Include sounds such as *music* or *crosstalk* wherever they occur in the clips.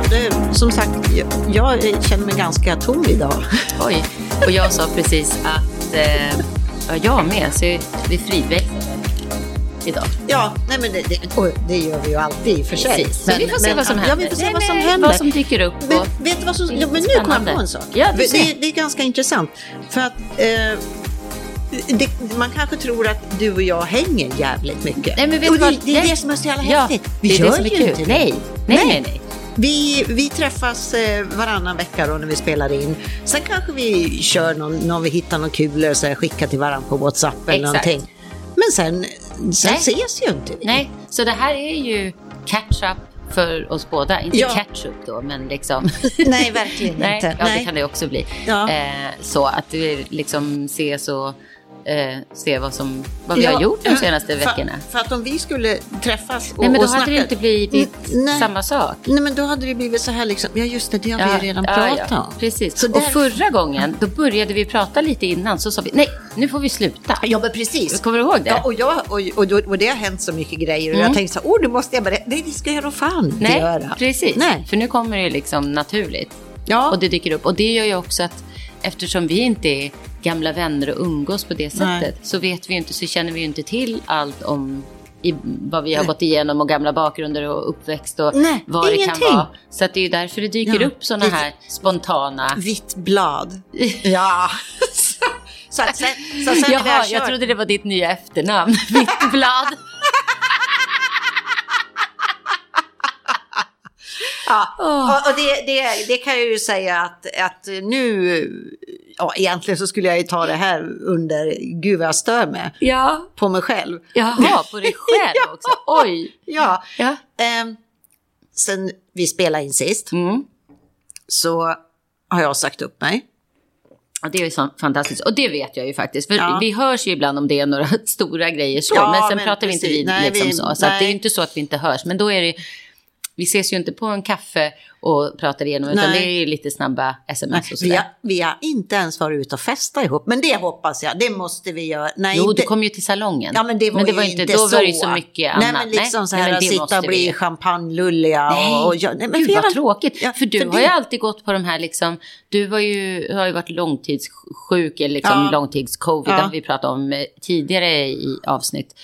Ja, det, som sagt, jag, jag känner mig ganska tom idag. *laughs* Oj, och jag sa precis att eh, ja, jag med, så vi fridväxlar idag. Ja, nej men det, det, det gör vi ju alltid i och för sig. Precis, så vi får se vad som händer. Ja, vi får se Nej, vad som nej, händer. Vad som dyker upp. Men, vet du vad som... Ja, men nu kom jag på en sak. Ja, det, det är ganska intressant. För att eh, det, man kanske tror att du och jag hänger jävligt mycket. Nej, men vet och du vad? det, det är Nej. det som är så jävla ja, häftigt. Vi det är gör det ju inte det. Nej, nej, Nej. nej. Vi, vi träffas eh, varannan vecka då när vi spelar in. Sen kanske vi kör någon, när vi hittar någon kul så här, skickar till varandra på WhatsApp eller Exakt. någonting. Men sen, sen Nej. ses ju inte vi. Nej, så det här är ju catch-up för oss båda. Inte Ja. catch-up då, men liksom... *laughs* Nej, verkligen Nej, inte. ja, Nej. det kan det också bli. Ja. Eh, så att vi liksom ses och eh, se vad, som, vad vi Ja, har gjort de senaste för, veckorna. För att om vi skulle träffas och, Nej, men då hade snacka... det inte blivit Mm, nej. samma sak. Nej, men då hade det blivit så här liksom. Ja, just det, det har vi ju redan pratat om. Precis. Så och där- förra gången, då började vi prata lite innan, så sa vi nej, nu får vi sluta. Ja, men precis. Kommer du ihåg det? Ja, och, jag, och, och, då- och det har hänt så mycket grejer och jag tänkte så här, åh, nu måste jag berätta. Nej, det ska jag nog fan inte nej, göra. precis. Nej. För nu kommer det liksom naturligt. Ja. Och det dyker upp. Och det gör ju också att eftersom vi inte är gamla vänner och umgås på det Nej. sättet så vet vi inte, så känner vi ju inte till allt om i, vad vi har gått igenom och gamla bakgrunder och uppväxt och Nej, vad det kan vara. Så att det är ju därför det dyker Ja, upp sådana här spontana... Vitt blad. *laughs* ja. *laughs* så så vi har Jaha, jag trodde det var ditt nya efternamn. *laughs* Vitt blad. Ja, och, och det, det, det kan jag ju säga att, att nu, ja egentligen så skulle jag ju ta det här under, gud vad jag stör mig Ja. på mig själv. Jaha, på dig *laughs* själv också. Oj. Ja, Ja. ehm, sen vi spelade in sist Mm. så har jag sagt upp mig. Ja, det är ju så fantastiskt. Och det vet jag ju faktiskt. För Ja. vi hörs ju ibland om det är några *laughs* stora grejer så. Ja, men sen men pratar vi inte vid Nej, liksom vi- så. Så det är ju inte så att vi inte hörs. Men då är det... Vi ses ju inte på en kaffe och pratar igenom. Utan Nej. det är ju lite snabba sms och Vi har, vi har inte ens varit ute och festat ihop, men det hoppas jag, det måste vi göra. Nej, Jo, inte, du kom ju till salongen. Ja, men det var, ju inte, Då så. var det ju så mycket annat. Nej, men liksom så Nej, här men att det sitta och bli champagnelulliga. Nej, och, och, ja, nej, men Gud vad jävla- tråkigt. Ja, för du för har det- ju alltid gått på de här liksom, du var ju, har ju varit långtidssjuk eller liksom Ja. långtidscovid, Ja. det vi pratat om eh, tidigare i avsnitt.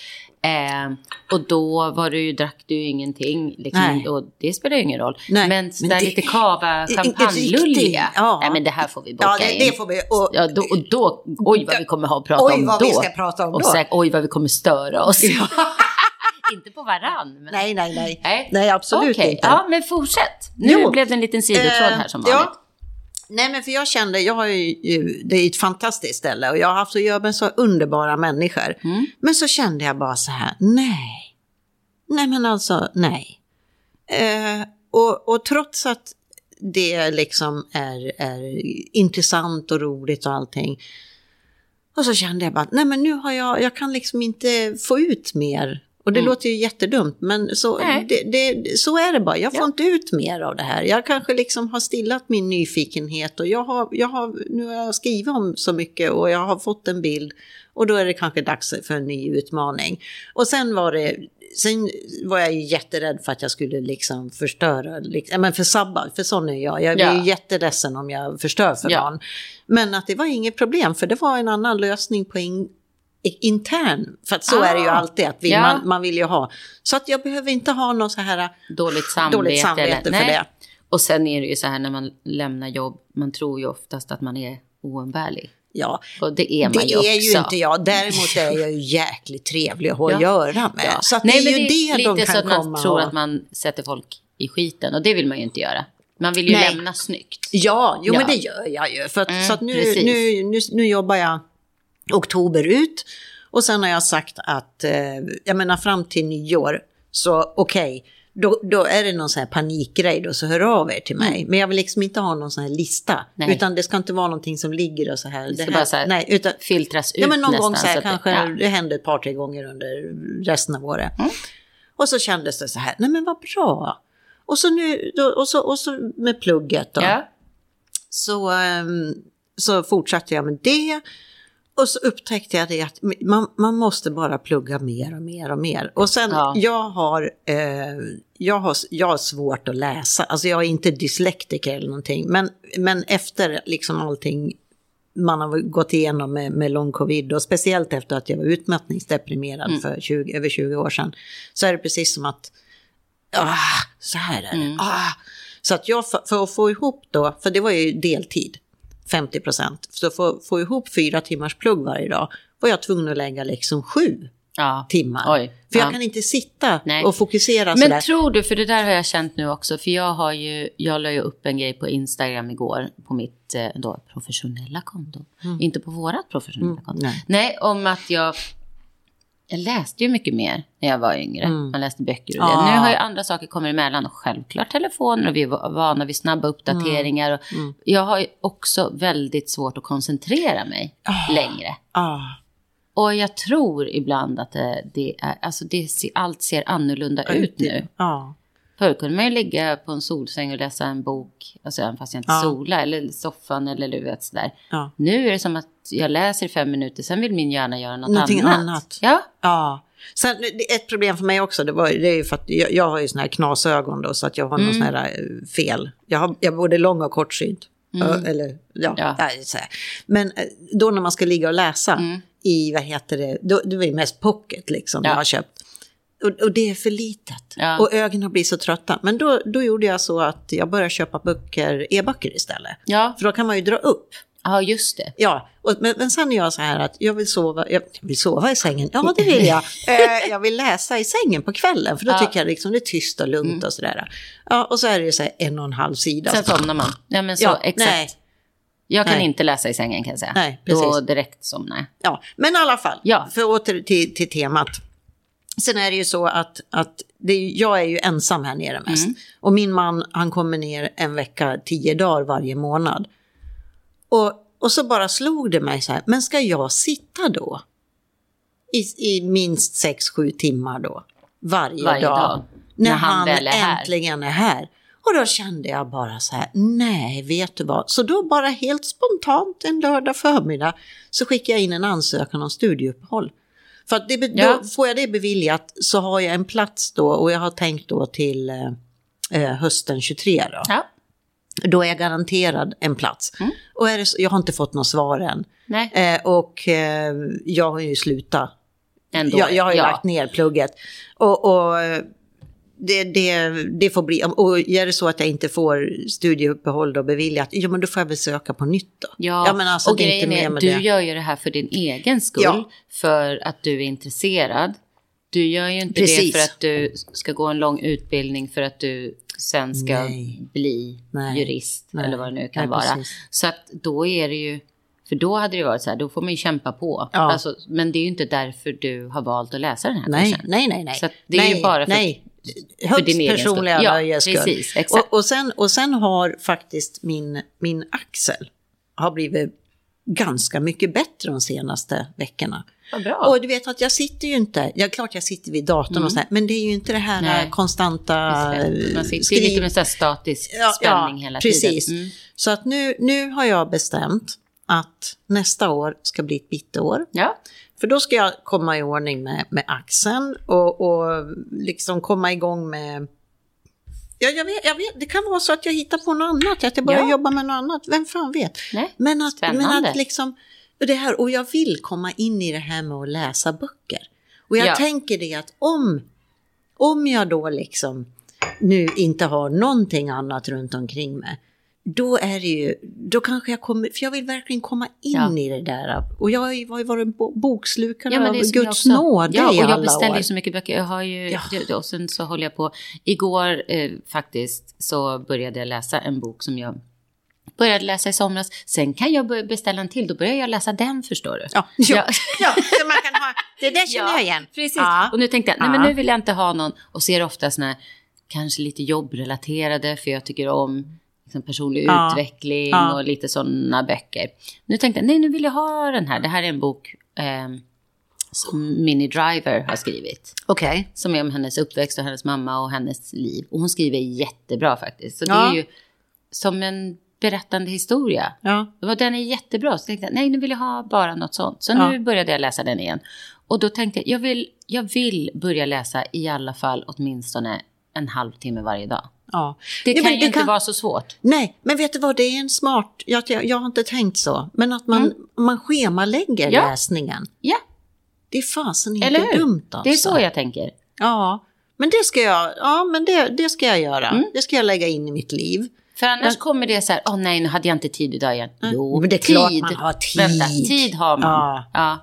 Eh, och då var du drack du ingenting, liksom, och det spelar ju ingen roll. Nej, men men där det- lite kava, champagnelulliga, ja. nej men det här får vi boka Ja, det, det får vi. Och, Ja, då, och då, oj vad vi kommer ha att prata Oj, om vad då. vi ska prata om och då. Säkert, oj vad vi kommer störa oss. *laughs* inte på varann. Men... nej, nej, nej. Nej, Nej, absolut Okej, inte. Ja, men fortsätt. Nu Jo. blev det en liten sidotråd här som Eh, vanligt. Ja. Nej, men för jag kände, jag har ju, det är ett fantastiskt ställe och jag har haft att göra med så underbara människor. Mm. Men så kände jag bara så här, nej. Nej, men alltså, nej. Eh, och, och trots att det liksom är, är intressant och roligt och allting. Och så kände jag bara, nej men nu har jag, jag kan liksom inte få ut mer. Och det Mm. låter ju jättedumt, men så, det, det, så är det bara. Jag får Ja. inte ut mer av det här. Jag kanske liksom har stillat min nyfikenhet och jag har, jag har, nu har jag skrivit om så mycket och jag har fått en bild. Och då är det kanske dags för en ny utmaning. Och sen var det, sen var jag ju jätterädd för att jag skulle liksom förstöra, liksom, men för sabba, för sån är jag. Jag blir Ja. ju jätteledsen om jag förstör för Ja. någon. Men att det var inget problem, för det var en annan lösning på in, intern. För så är det ju Ah. alltid, att vi, Ja. man, man vill ju ha. Så att jag behöver inte ha någon så här Dåligt samvete. dåligt samvete för nej. det. Och sen är det ju så här när man lämnar jobb, man tror ju oftast att man är oumbärlig. Ja, Och det är man det ju är också. ju inte jag. Däremot är jag ju jäkligt trevlig att ha *laughs* Ja. att göra med. Ja. Så att Nej, det är ju det, lite de kan så att man komma tror och... att man sätter folk i skiten och det vill man ju inte göra. Man vill ju Nej. lämna snyggt. Ja, jo Ja. men det gör jag ju. För att, Mm, så att nu, nu, nu, nu jobbar jag oktober ut. Och sen har jag sagt att, eh, jag menar fram till nyår, så okej, då, då är det någon sån här panikgrej då, så hör av er till mig. Men jag vill liksom inte ha någon sån här lista. Mm. Nej. Utan det ska inte vara någonting som ligger och så här. Det ska här bara så här nej, utan, Filtras ut Ja, men någon nästan. gång så här, det- kanske ja. det hände ett par, tre gånger under resten av året. Mm. Och så kändes det så här, nej men vad bra. Och så nu, då, och, så, och så med plugget då. Ja. Så, ehm, så fortsatte jag med det. Och så upptäckte jag det att man, man måste bara plugga mer och mer och mer. Och sen, Ja. jag, har, eh, jag, har, jag har svårt att läsa. Alltså jag är inte dyslektiker eller någonting. Men, men efter liksom allting man har gått igenom med, med lång covid och speciellt efter att jag var utmattningsdeprimerad Mm. för 20, över 20 år sedan. Så är det precis som att, ah, så här är det. Mm. Ah. Så att jag, för, för att få ihop då, för det var ju deltid, 50 procent. Så för att få ihop fyra timmars plugg varje dag var jag tvungen att lägga liksom sju Ja. timmar. Oj, För jag ja. kan inte sitta Nej. och fokusera Men sådär. tror du, för det där har jag känt nu också, för jag har ju, jag la ju upp en grej på Instagram igår på mitt eh, då, professionella konto. Inte på vårat professionella konto. nej. Nej, om att jag, jag läste ju mycket mer när jag var yngre. Man läste böcker och det. Ah. Nu har ju andra saker kommit emellan och självklart telefoner och vi är va- vana vid snabba uppdateringar. Och Jag har ju också väldigt svårt att koncentrera mig längre. Ah, Och jag tror ibland att det, det är, alltså det ser, allt ser annorlunda ut nu. Ja. Förr kunde man ju ligga på en solsäng och läsa en bok, alltså även fast jag inte Ja. sola eller soffan eller du vet sådär. Ja. Nu är det som att jag läser i fem minuter, sen vill min hjärna göra något Någonting annat. annat. Ja, Ja. Sen, ett problem för mig också, det, var, det är ju för att jag, jag har ju såna här knasögon då, så att jag har Mm. någon sån här eh, fel. Jag, har, jag är både lång och kortsynt. Ö, Eller, ja, Mm. Ja. så här. Men eh, då när man ska ligga och läsa i, vad heter det, då, var ju mest pocket liksom Ja. jag har köpt. Och, och det är för litet. Ja. Och ögonen blir så trötta. Men då, då gjorde jag så att jag började köpa böcker, e-böcker istället. ja, För då kan man ju dra upp. Ja just det. Ja, och, men, men sen är jag så här att jag vill sova, jag vill sova i sängen. Ja, det vill jag. *laughs* Eh, jag vill läsa i sängen på kvällen, för då Ja. Mm. tycker jag liksom det är tyst och lugnt och sådär. Ja, och så är det så här en och en halv sida. Sen somnar man. Ja, men så ja, exakt. Nej, Jag kan Nej. inte läsa i sängen kan jag säga. Nej, Då precis. direkt somnar jag. ja, men i alla fall, Ja. för åter till, till temat. Sen är det ju så att, att det, jag är ju ensam här nere mest. Mm. Och min man, han kommer ner en vecka, tio dagar varje månad. Och, och så bara slog det mig så här, men ska jag sitta då? I, i minst sex, sju timmar då? Varje, Varje dag. dag. När, När han han, är här. äntligen är här. Och då kände jag bara så här, nej, vet du vad? Så då bara helt spontant en lördag förmiddag så skickade jag in en ansökan om studieuppehåll. För att det, Ja. då får jag det beviljat så har jag en plats då och jag har tänkt då till eh, eh, hösten 23 då. Ja. Då är jag garanterad en plats. Mm. Och är det, jag har inte fått något svar än. Eh, och eh, jag har ju slutat. ändå. Jag, jag har ju ja. lagt ner plugget. Och, och det, det, det får bli, och är det så att jag inte får studieuppehåll då beviljat, ja men då får jag väl söka på nytt då. Ja, men alltså, och det är inte är, med du det. gör ju det här för din egen skull. Ja. För att du är intresserad. Du gör ju inte Precis. det för att du ska gå en lång utbildning för att du sen ska Nej. bli Nej. jurist Nej. eller vad det nu kan vara. precis. Så att då är det ju, för då hade det varit så här, då får man ju kämpa på. Ja. Alltså, men det är ju inte därför du har valt att läsa den här Nej, kursen. nej, nej, nej. Så det är ju bara för- nej. Högst din egen personliga. Ja, nöjes precis, exakt. Och, och, sen, och sen har faktiskt min, min axel har blivit ganska mycket bättre de senaste veckorna. Och du vet att jag sitter ju inte, ja klart jag sitter vid datorn och så här, men det är ju inte det här Mm. Nej. konstanta Just det. Ju lite med så statisk Ja, spänning ja, hela precis. tiden. Mm. Så att nu, nu har jag bestämt att nästa år ska bli ett bitteår. Ja, För då ska jag komma i ordning med, med axeln och, och liksom komma igång med... Ja, jag vet, jag vet, det kan vara så att jag hittar på något annat, att jag börjar Ja. jobba med något annat, vem fan vet. nej. Men att, men Spännande. att liksom, och det här, och jag vill komma in i det här med att läsa böcker. Och jag Ja. tänker det att om, om jag då liksom nu inte har någonting annat runt omkring mig, då är det ju, då kanske jag kommer, för jag vill verkligen komma in Ja. i det där. Och jag har ju varit bo- bokslukare Ja, men av jag Guds nåde ja, i och jag alla beställer år. ju så mycket böcker. Jag har ju, Ja. och sen så håller jag på. Igår eh, faktiskt så började jag läsa en bok som jag började läsa i somras. Sen kan jag beställa en till. Då börjar jag läsa den förstår du. Ja, *laughs* ja. Ja. så man kan ha, det där känner Ja, jag igen. Precis. Ja. Och nu tänkte jag, nej men nu vill jag inte ha någon. Och ser ofta såna här, kanske lite jobbrelaterade, för jag tycker om liksom, personlig Ja. utveckling Ja. och lite sådana böcker. Nu tänkte jag, nej nu vill jag ha den här. Det här är en bok eh, som Minnie Driver har skrivit. Okej. Som är om hennes uppväxt och hennes mamma och hennes liv. Och hon skriver jättebra faktiskt. Så det Ja. är ju som en berättande historia. Ja. Det var, den är jättebra. Så tänkte jag, nej nu vill jag ha bara något sånt. Så Ja. nu började jag läsa den igen. Och då tänkte jag, jag vill, jag vill börja läsa i alla fall åtminstone en halvtimme varje dag. ja. Det Ja, kan men ju inte vara så svårt. Nej, men vet du vad, det är en smart, jag, jag, har inte tänkt så, men att man, man schemalägger Mm. Ja. läsningen. Ja, Det är fasen inte eller hur? dumt alltså. Det är så jag tänker. Ja, men det ska jag, ja, men det, det ska jag göra. Mm. Det ska jag lägga in i mitt liv. För annars kommer det så här, åh nej, nu hade jag inte tid idag igen. Jo, Men det är tid. klart man har tid. Vänta, tid har man. Ja. Ja.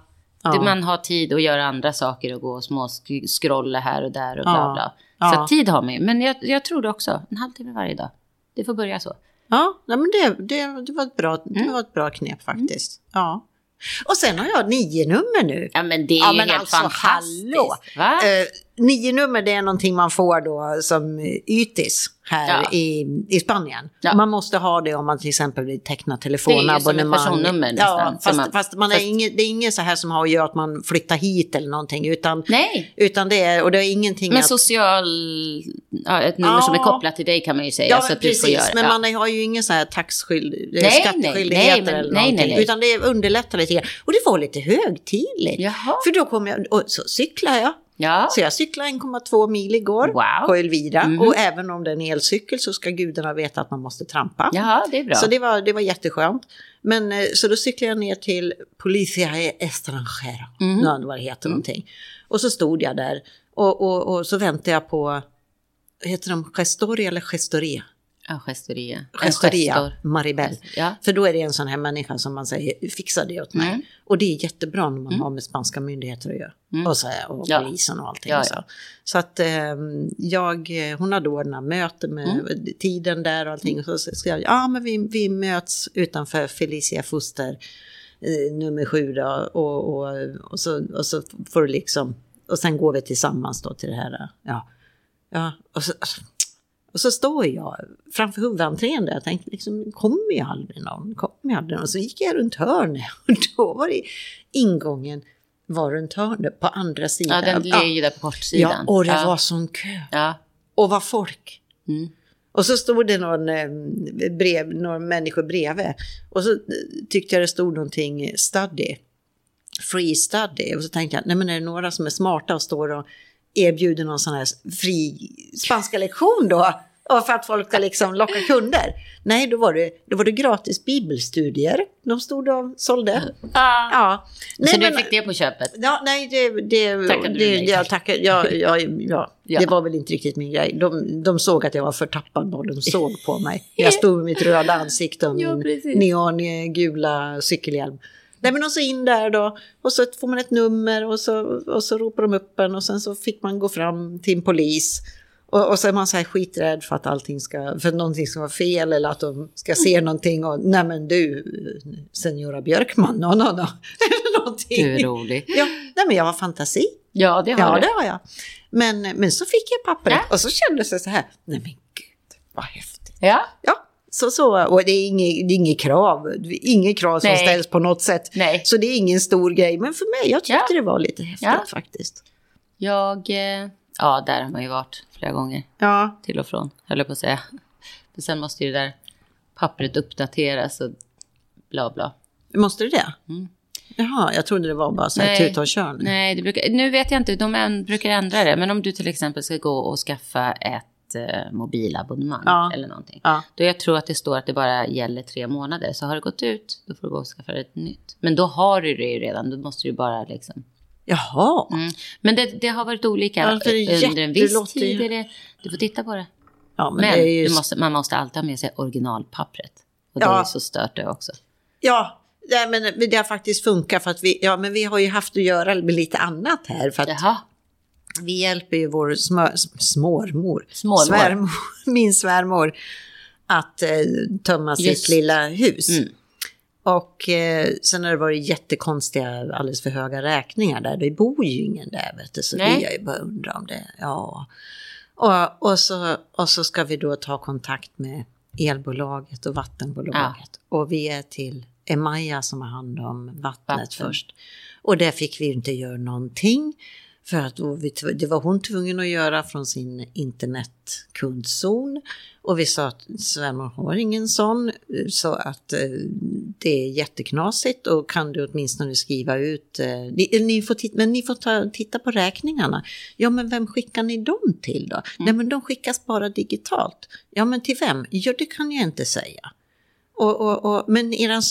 Ja. Man har tid att göra andra saker och gå och små sk- scrolla här och där och bla Ja. bla. Ja. Så att tid har man ju. Men jag, jag tror det också, en halvtimme varje dag. Det får börja så. Ja, men det, det, det, var ett bra, det Mm. var ett bra knep faktiskt. Ja. Och sen har jag nio nummer nu. Ja men det är Ja, ju men helt alltså, fantastiskt. hallå. Va? Eh, nio nummer det är någonting man får då som ytis här Ja. i, i Spanien. Ja. Man måste ha det om man till exempel vill teckna telefonabonnemang. Det är ju som ett personnummer Ja, nästan, fast, som man- fast man är fast- inget, det är inget så här som har att göra att man flyttar hit eller någonting. Utan, Nej, utan det är, och det är ingenting men att... social... Ja, ett nummer Ja. som är kopplat till dig kan man ju säga. Ja, så men att du får precis. göra. Men ja. man har ju ingen så här taxskyld, nej, skatteskyldigheter nej, men- eller nej, nej, någonting. nej. Utan det underlättar lite grann. Och det var lite högtidligt. Jaha. För då kom jag, och så cyklar jag. Ja. Så jag cyklade 1,2 mil igår Wow. på Elvira. Mhm. Och även om det är en elcykel så ska gudarna veta att man måste trampa. Jaha, det är bra. Så det var, det var jätteskönt. Men eh, så då cyklade jag ner till Policia Estrangera, mm. vad det heter någonting. Och så stod jag där och, och, och så väntade jag på, heter de Gestoria eller Gestoria? Ja, gestoria. En Gestoria, gestor. Maribel. Ja. För då är det en sån här människa som man säger, fixa det åt mig. Mm. Och det är jättebra när man har med spanska myndigheter att göra. Mm. Och, så, här, och Ja. polisen och allting. Ja, ja. Så, så att eh, jag, hon hade ordnat möte med Mm. tiden där och allting. Och så skrev jag, ja men vi, vi möts utanför Felicia Foster eh, nummer sju då. Och, och, och, så, och så får du liksom, och sen går vi tillsammans då till det här. Ja, ja och så, och så står jag framför huvudentrén där. Jag tänkte liksom, kommer jag aldrig någon? Kommer jag aldrig någon? Så gick jag runt hörnet *laughs* och då var det ingången var runt hörnet på andra sidan. ja, den ligger ju där på ja, kortsidan. och det ja. var sån kö. Ja. Och var folk. Mm. Och så stod det någon, eh, brev, några människor bredvid. Och så eh, tyckte jag det stod någonting study. Free study. Och så tänkte jag, nej men är det några som är smarta och står och erbjuder någon sån här fri spanska lektion då? Och för att folk ska liksom locka kunder. Nej, då var det, då var det gratis bibelstudier. De stod och sålde. Ja. Nej, så men- du fick det på köpet? Ja, nej, det, det, Tackade du det, nej jag tackar, ja, ja, ja, Ja. det var väl inte riktigt min grej. De, de såg att jag var förtappad vad de såg på mig. Jag stod med mitt röda ansikte och *laughs* min neongula cykelhjälm. Nej men och så in där då och så får man ett nummer och så, och så ropar de upp en och sen så fick man gå fram till en polis. Och, och så är man så här skiträdd för att allting ska, för någonting ska vara fel eller att de ska se någonting och nej men du, Senora Björkman, no, no, no. *laughs* Någonting. Du är rolig. Ja, nej men jag har fantasi. Ja, det har Ja, du. det har jag. Men, men så fick jag pappret Ja. och så kändes det så här, nej men gud, vad häftigt. Ja. Ja, så så, och det är inget, det är inget krav, inget krav som Nej. ställs på något sätt. Nej. Så det är ingen stor grej, men för mig, jag tyckte Ja. det var lite häftigt Ja. faktiskt. Jag... eh, Ja, där har man ju varit flera gånger. Ja, Till och från, höll jag på att säga. Men sen måste ju det där pappret uppdateras och bla bla. måste det det? Mm. Jaha, jag trodde det var bara så här tuta och kör. Nej, brukar, nu vet jag inte, de brukar ändra det. Men om du till exempel ska gå och skaffa ett eh, mobilabonnemang Ja. eller någonting. Ja. Då jag tror att det står att det bara gäller tre månader. Så har det gått ut, då får du gå och skaffa ett nytt. Men då har du det ju redan, då måste du bara liksom... Jaha, Mm. Men det, det har varit olika. Är Under en viss tid är det... Du får titta på det. ja men, Men det är ju... du måste, man måste alltid ha med sig originalpappret. Och det Ja. är så stört det också. Ja, nej, men det har faktiskt funkat för att vi, ja men vi har ju haft att göra med lite annat här. För att Jaha, vi hjälper ju vår smö, smårmor, Smårmor. svärmor, *laughs* min svärmor, att eh, tömma sitt Just. lilla hus. Mm. Och eh, sen har det varit jättekonstiga, alldeles för höga räkningar där. Det bor ju ingen där, vet du. Så Nej. vi har ju bara undrat om det. Ja. Och, och, så, och så ska vi då ta kontakt med elbolaget och vattenbolaget. Och vi är till Emaya som har hand om vattnet Vatten. först. Och där fick vi inte göra någonting. För att vi, det var hon tvungen att göra från sin internetkundzon. Och vi sa att svärmor har ingen sån, eh, så att eh, det är jätteknasigt och kan du åtminstone skriva ut, eh, ni, ni får titta, men ni får ta, titta på räkningarna. Ja men vem skickar ni dem till då? Nej men de skickas bara digitalt. Ja men till vem? Ja det kan jag inte säga. Och, och, och, men eran,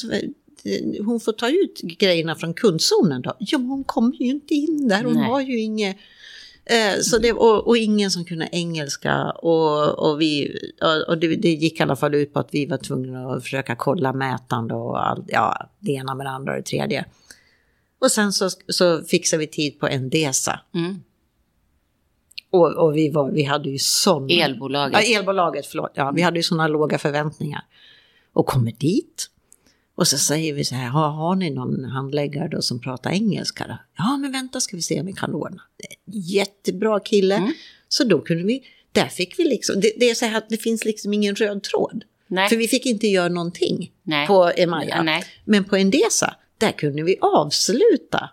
hon får ta ut grejerna från kundzonen då? Ja, men hon kommer ju inte in där. Hon Nej. har ju inget... Eh, så det, och, och ingen som kunde engelska. Och, och, vi, och det, det gick i alla fall ut på att vi var tvungna att försöka kolla mätande och all, ja, det ena med det andra och det tredje. Och sen så, så fixade vi tid på Endesa. Mm. Och, och vi, var, vi hade ju sån... Elbolaget. Ja, elbolaget, förlåt. Ja, vi hade ju sådana låga förväntningar. Och kommer dit. Och så säger vi så här, har, har ni någon handläggare då som pratar engelska? Då? Ja, men vänta ska vi se om vi kan ordna. Jättebra kille. Mm. Så då kunde vi, där fick vi liksom, det, det är så här att det finns liksom ingen röd tråd. Nej. För vi fick inte göra någonting Nej. på Emaja. Nej. Men på Endesa, där kunde vi avsluta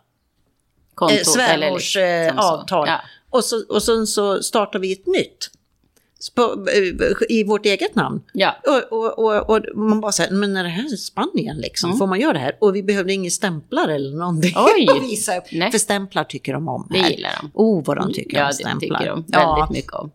Konto, eh, svärmors liksom eh, avtal. Ja. Och, så, och sen så startar vi ett nytt. Eh, I vårt eget namn. ja. Och, och, och, och man bara säger, men är det här Spanien liksom? Mm. Får man göra det här? Och vi behövde ingen stämplar eller någonting *laughs* Oj! visa upp. För stämplar tycker de om Det här. gillar de. Oh, vad de tycker ja, om det stämplar. tycker de väldigt ja. mycket om.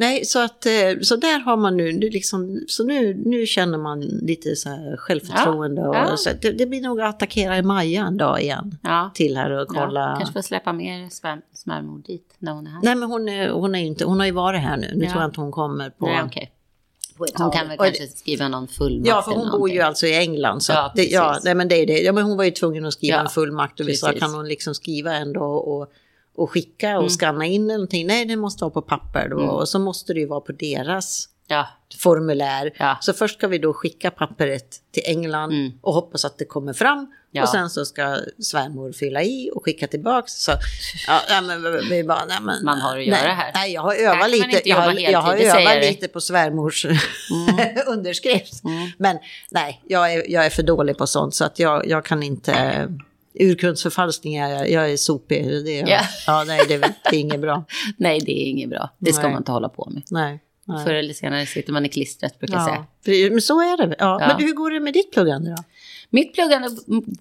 Nej, så, att, eh, så där har man nu, det liksom, så nu, nu känner man lite så här självförtroende. Och, ja. Så det, det blir nog att attackera i Maja en dag igen. Ja. Till här och kolla. Ja, kanske får släppa mer svär, svärmor dit när hon är här. Nej, men hon, är, hon, är inte, hon har ju varit här nu. Nu Ja. tror jag inte hon kommer på... Nej, ett Hon kan väl Och- kanske skriva någon fullmakt Ja, för hon bor någonting. ju alltså i England. Så Ja, det, ja, nej, men det är det. Ja, men hon var ju tvungen att skriva Ja, en fullmakt och sa, kan hon liksom skriva ändå och, och skicka och Mm. skanna in eller någonting? Nej, det måste vara på papper då. Och så måste det ju vara på deras Ja, formulär. Ja. Så först ska vi då skicka pappret till England Mm. och hoppas att det kommer fram. Ja. Och sen så ska svärmor fylla i och skicka tillbaks. Så, ja, men vi- bara, nej, men, Man har att göra nej, här. Nej, jag har övat lite. Jag har, jag har övat lite på svärmors *laughs* underskrift. Men nej, jag är, jag är för dålig på sånt så att jag, jag kan inte... Urkundsförfalskningar, jag, är sopig. Det är, Ja. ja, nej, det, är- det är inget bra. *laughs* nej det är inget bra. Det ska Nej. man inte hålla på med. Nej. nej. Förr eller senare sitter man i klistret brukar jag säga. Ja, men så är det. Ja. Ja. Men hur går det med ditt pluggande då? Mitt pluggande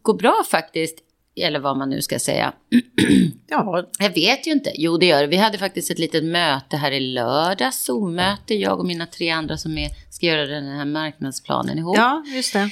går bra faktiskt. Eller vad man nu ska säga. *clears throat* Ja, Jag vet ju inte. Jo, det gör det. Vi hade faktiskt ett litet möte här i lördags. Zoom-möte. Jag och mina tre andra som är, ska göra den här marknadsplanen ihop. ja just det.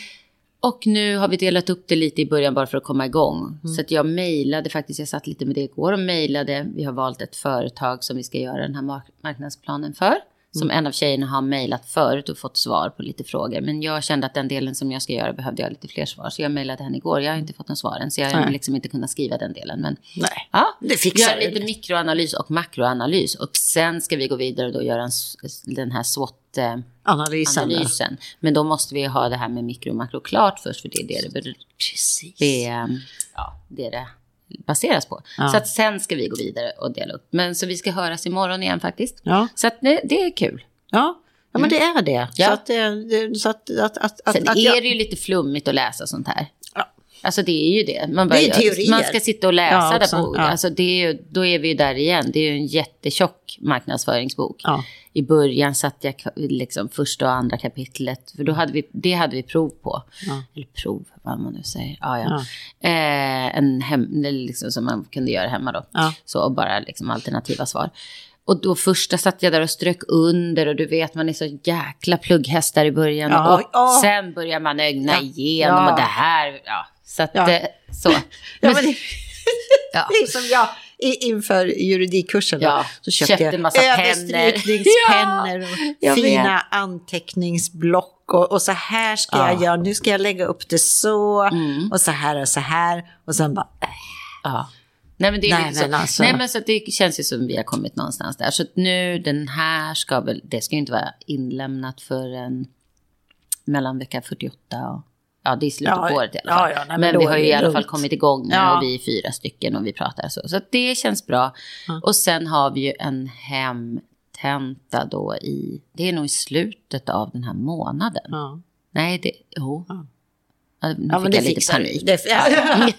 Och nu har vi delat upp det lite i början bara för att komma igång. Så att jag mejlade faktiskt, jag satt lite med det igår och mejlade. Vi har valt ett företag som vi ska göra den här mark- marknadsplanen för. Som en av tjejerna har mejlat förut och fått svar på lite frågor. Men jag kände att den delen som jag ska göra behövde jag lite fler svar. Så jag mejlade henne igår. Jag har inte fått någon svar än. Så jag har liksom inte kunnat skriva den delen. Men Nej. ja, Det fixar göra du. lite mikroanalys och makroanalys. Och sen ska vi gå vidare och då göra en, den här SWOT... eh, Analysen. analysen. Men då måste vi ha det här med mikro och makro klart först, för det är det det, Precis. det, är, ja, det, är det baseras på. Ja. Så att sen ska vi gå vidare och dela upp. Men så vi ska höras imorgon igen faktiskt. Ja, Så att det, det är kul. ja. ja men det är det. Mm. Ja. Så att, det- det, så att, att, att, Sen att är jag- det ju lite flummigt att läsa sånt här. Ja. Alltså det är ju det. Man, bara, Det är teorier. man ska sitta och läsa Ja, där på, ja. alltså det är då är vi ju där igen. Det är ju en jättetjock marknadsföringsbok. Ja. I början satte jag liksom första och andra kapitlet, för då hade vi, det hade vi prov på. Ja. Eller prov, vad man nu säger. Ja, ja. Eh, en hem, liksom som man kunde göra hemma då. Ja. Så och bara liksom alternativa svar. Och då första satt jag där och strök under och du vet man är så jäkla plugghästar i början. Ja, och ja. sen börjar man ögna Ja. igenom och det här. Ja, så att eh, så. Ja, men *laughs* Ja. det är som jag i- inför juridikkursen. Ja, så köpte, köpte jag en massa överstrykningspennor och *laughs* jag fina anteckningsblock. Och, och så här ska jag Ja. göra. Nu ska jag lägga upp det så. Mm. Och så här och så här. Och sen bara... äh, Ja. Nej men det är Nej, så. men alltså- Nej men så det känns ju som vi har kommit någonstans där. Så nu den här ska väl, det ska ju inte vara inlämnat för en mellan vecka 48 och, ja det är slutet Ja, på året i alla fall. ja, ja, nej, men men vi har ju det i alla fall kommit igång nu och vi är fyra stycken och vi pratar så. Så det känns bra. Och sen har vi ju en hemtenta då i, det är nog i slutet av den här månaden. Nej, det, jo. Ja. Ja, nu Ja, fick det jag lite panik. Det, *laughs* ja.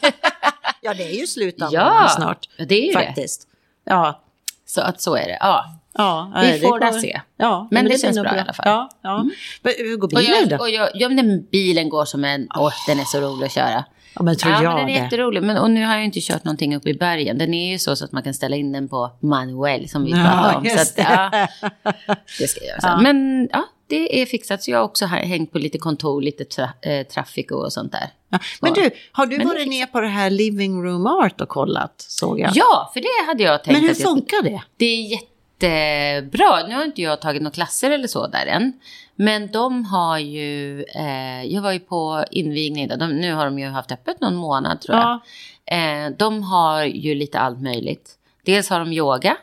Ja, det är ju slutet av Ja, snart. Ja, det är ju det. Faktiskt. Ja. Så att så är det. Ja. Ja Vi nej, får kommer- väl se. Ja, Men det blir känns bra i alla fall. Ja, ja. Men hur går Och bilen jag, då? och jag, ja, men bilen går som en... Åh, den är så rolig att köra. Ja, men tror Ja, jag men den är det. jätterolig. Men, och nu har jag inte kört någonting uppe i bergen. Den är ju så, så att man kan ställa in den på manuell som vi Ja, pratade om. Så att, det. ja, det ska jag göra. Sen. Men ja, det är fixat. Så jag har också hängt på lite kontor, lite tra, eh, traffic och sånt där. Ja. Men du, har du Men det varit ner på det här Living Room Art och kollat, såg jag? Ja, för det hade jag tänkt Men hur jag funkar det? Det är jättebra. Nu har inte jag tagit några klasser eller så där än. Men de har ju, eh, jag var ju på invigning, de, nu har de ju haft öppet någon månad tror jag. Ja. Eh, de har ju lite allt möjligt. Dels har de yoga.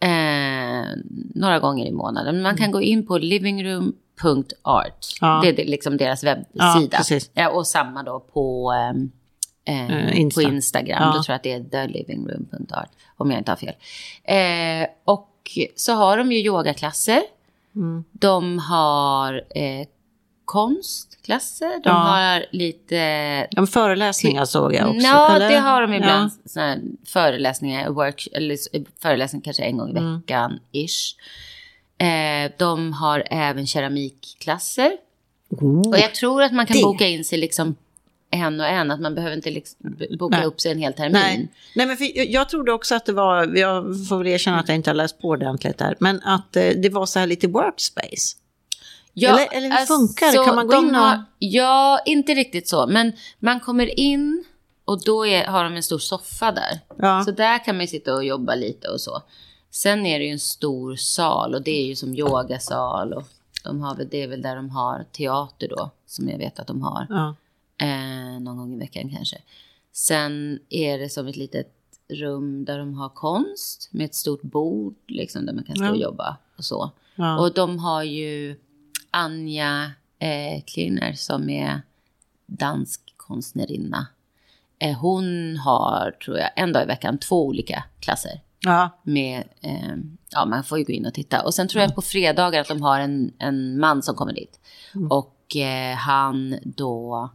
Eh, några gånger i månaden. Man kan gå in på livingroom.art. Ja. Det är liksom deras Ja, webbsida. precis. Ja, och samma då på, ehm, eh, Eh, Insta. på Instagram. Ja. Då tror jag att det är thelivingroom.art. Om jag inte har fel. Eh, och så har de ju yogaklasser. Mm. De har eh, konstklasser. De Ja. har lite men föreläsningar såg jag också. Ja, eller? det har de ibland. Ja. Föreläsningar, work, eller föreläsningar kanske en gång i Mm. veckan, ish. Eh, de har även keramikklasser. Oh. Och jag tror att man kan det- boka in sig liksom en och en. Att man behöver inte liksom boka Nej. upp sig en hel termin. Nej, Nej men för jag, trodde också att det var, jag får väl erkänna att jag inte har läst på ordentligt där, men att eh, det var så här lite workspace. Eller- eller hur funkar det? Kan man gå in och- Har, ja, inte riktigt så. Men man kommer in och då är, har de en stor soffa där. Ja. Så där kan man sitta och jobba lite och så. Sen är det ju en stor sal och det är ju som yogasal. Och de har väl, det är väl där de har teater då, som jag vet att de har. Ja. Eh, någon gång i veckan kanske. Sen är det som ett litet rum där de har konst med ett stort bord liksom, där man kan stå Ja. och jobba och så. Ja. Och de har ju Anja eh, Klinner som är dansk konstnärinna. Eh, hon har, tror jag, en dag i veckan två olika klasser. ja. Med, eh, ja, man får ju gå in och titta. Och sen tror jag på fredagar att de har en, en man som kommer dit. Och eh, han då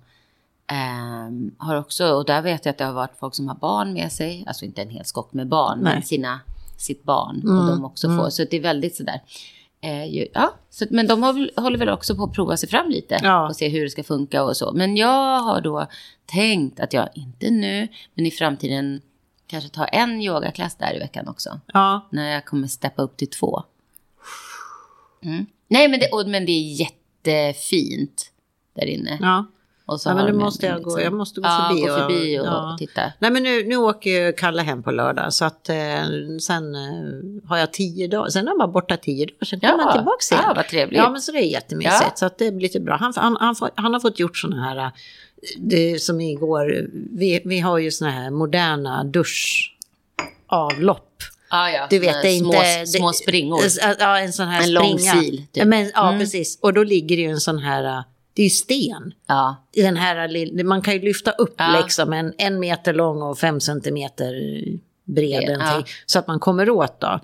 ehm, har också, och där vet jag att det har varit folk som har barn med sig. Alltså inte en hel skock med barn, Nej. men sina, sitt barn. Mm, Och de också får, så det är väldigt sådär. Eh, ju, ja, så, men de har, håller väl också på att prova sig fram lite Ja. och se hur det ska funka och så. Men jag har då tänkt att jag, inte nu, men i framtiden kanske ta en yogaklass där i veckan också. ja. När jag kommer steppa upp till två. Mm. Nej, men det, och, men det är jättefint där inne. ja. Och Ja, men nu måste jag liksom- gå- jag måste gå ja, förbi gå och- förbi och, ja. och titta. Nej men nu, nu åker ju Kalle hem på lördag så att eh, sen eh, har jag tio dagar, sen är bara borta tio dagar, sen kommer han tillbaka igen. ja, vad trevligt. Ja men så det är jättemysigt Ja. så att det blir lite bra. Han, han, han, han har fått gjort sådana här, eh, det som igår, vi, vi har ju sådana här moderna duschavlopp. ja, ja. Du vet, det är små, inte... små det- springor. Ja, en sån här En lång springa. sil, typ. Ja, Men, ja, Mm. precis. Och då ligger det ju en sån här, eh, det är ju sten. Ja, I den här man kan ju lyfta upp Ja. liksom en, en meter lång och fem centimeter bred. Ja. Så att man kommer åt då.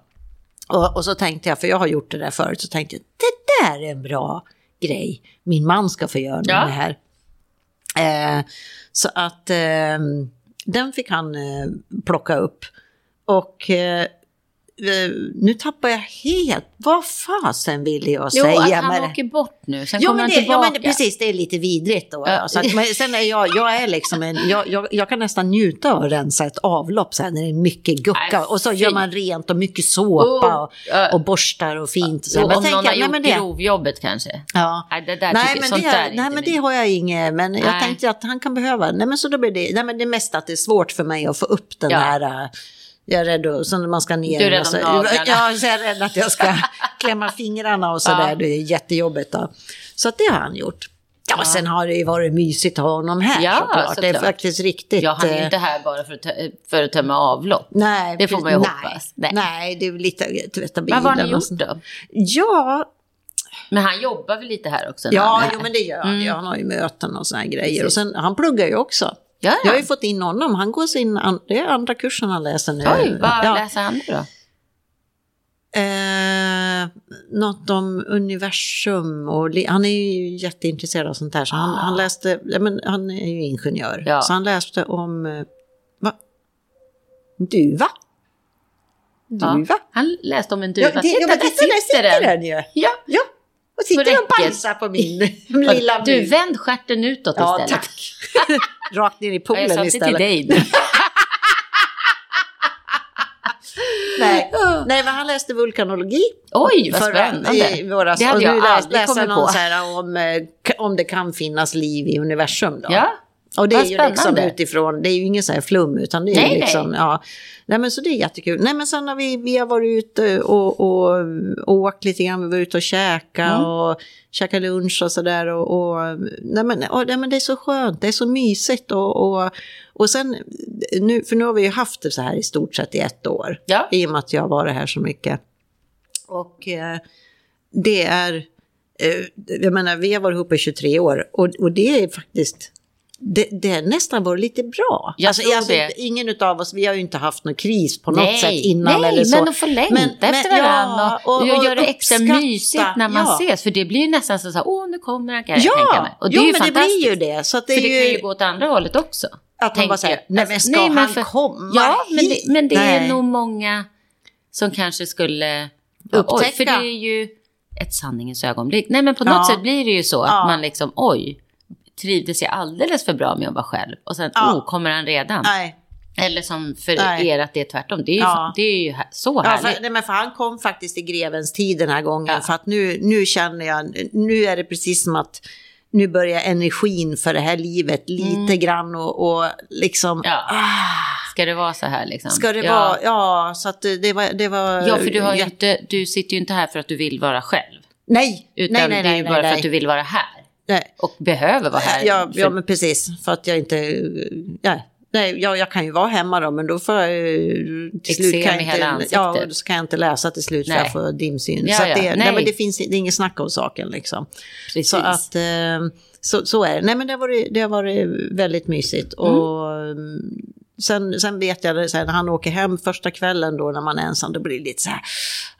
Och, och så tänkte jag, för jag har gjort det där förut, så tänkte jag det där är en bra grej. Min man ska få göra Ja. det här. Eh, så att eh, den fick han eh, plocka upp. Och eh, nu tappar jag helt, vad fasen ville jag jo, säga att med han det? åker bort nu. Sen Ja kommer men, han det, ja tillbaka. men precis, det är lite vidrigt då. Ja. Ja. Så att, men sen är jag, jag är liksom en, jag, jag, jag kan nästan njuta av att rensa ett avlopp så här när det är mycket gucka. Nej, och så gör man rent och mycket såpa Oh, och, ja. och borstar och fint. Och så. Jo, Men om tänker någon har jag, nej, gjort men det, grovjobbet kanske. ja. Nej, det där Nej, men, det, där är nej men det har jag inget, men jag Nej. tänkte att han kan behöva, nej men så då blir det, nej men det är mest att det är svårt för mig att få upp den Ja. här, äh, jag är rädd att, man ska ner. Du är rädd om naglarna. Ja, jag är rädd att jag ska *laughs* klämma fingrarna och sådär, Ja. det är jättejobbigt då. Så att det har han gjort. Ja, Ja. sen har det ju varit mysigt att ha honom här Ja, såklart. Det är såklart. faktiskt riktigt. Ja, han är eh, inte här bara för att, för att tömma avlopp. Nej, Det får man ju nej, hoppas. Nej. Nej. det är lite tvätta bilen. Vad har ni gjort då? Ja, Men han jobbar väl lite här också? Ja, jo, men det gör han. Mm. Han har ju möten och såna här grejer. Precis. Och sen, han pluggar ju också. Ja, Jag har ja. ju fått in honom. Han går sin, det är andra kursen han läser nu. Oj, vad ja. läser han nu då? Eh, något om universum och han är ju jätteintresserad av sånt där. Så han, Ah. han läste, ja, men han är ju ingenjör. Ja. Så han läste om eh, Duva. Ja. Duva. Han läste om en duva. Ja, det, Titta, ja, där titta, där sitter den! ju. Ja, Ja, och sitter och bajsar på min *laughs* lilla du, vänd stjärten utåt Ja, istället. tack. *laughs* Rakt ner i poolen jag sa inte till istället. dig. *laughs* Nej. Nej, men han läste vulkanologi. Oj, vad spännande. I våras. Det hade och jag nu aldrig kommit på. Så här om, eh, om det kan finnas liv i universum. Då. Ja, Och det Vad är ju liksom spännande. utifrån, det är ju ingen så här flum utan det är Nej, ju liksom, ja. Nej men så det är jättekul. Nej men sen har vi, vi har varit ute och, och, och åkt lite grann, vi var ute och käka Mm. och käka lunch och sådär och, och nej, men, och, nej men det är så skönt, det är så mysigt och, och, och sen nu, för nu har vi ju haft det så här i stort sett i ett år. Ja. I och med att jag har varit här så mycket. Och eh, det är, eh, jag menar vi har varit ihop i 23 år och, och det är faktiskt, det, det nästan varit lite bra. Jag tror det. Ingen av oss, vi har ju inte haft någon kris på något nej, sätt innan nej, eller så. men att få längta efter varandra och, och, göra det extra uppskatta, mysigt när man ja. ses. För det blir ju nästan så här, åh nu kommer han kan jag Ja, tänka mig. Och det jo, är ju men det fantastiskt. blir ju det. Så att det för är det ju, kan ju gå åt andra hållet också. att man bara säger, nej men Alltså, ska nej, men han för- komma Ja, men det, hit? men det är nog många som kanske skulle Upptäcka. Oj, för det är ju ett sanningens ögonblick. Nej, men på något Ja. sätt blir det ju så att man liksom, oj, trivdes jag alldeles för bra med att vara själv. Och sen, Ja. oh, kommer han redan? Nej. Eller som för Nej. er att det är tvärtom. Det är ju, Ja. det är ju så Ja, härligt. för, nej, men för han kom faktiskt i grevens tid den här gången. Ja. För att nu, nu känner jag, nu är det precis som att nu börjar energin för det här livet lite grann och, och liksom... Mm. Ja. Ah, Ska det vara så här liksom? ska det ja. vara... Ja, så att det- var... Det var Ja, för du, har ju inte, du sitter ju inte här för att du vill vara själv. Nej, Utan nej, nej, det är ju bara för att du vill vara här. Nej. Och behöver vara här. Ja, för, ja, men precis. För att jag inte... Ja, nej, jag, jag kan ju vara hemma då, men då får jag ju... Till slut Eksem kan jag inte, ja, ansiktet. så kan jag inte läsa till slut för Nej. jag får dimsyn. Ja, så ja. det, nej. Nej. men det finns det är inget snack om saken liksom. precis. Så att... Eh, så, så är det. Nej, men det har varit, det har varit väldigt mysigt. Mm. Och mm, sen, sen vet jag det, så här, när han åker hem första kvällen då när man är ensam, då blir det lite så här...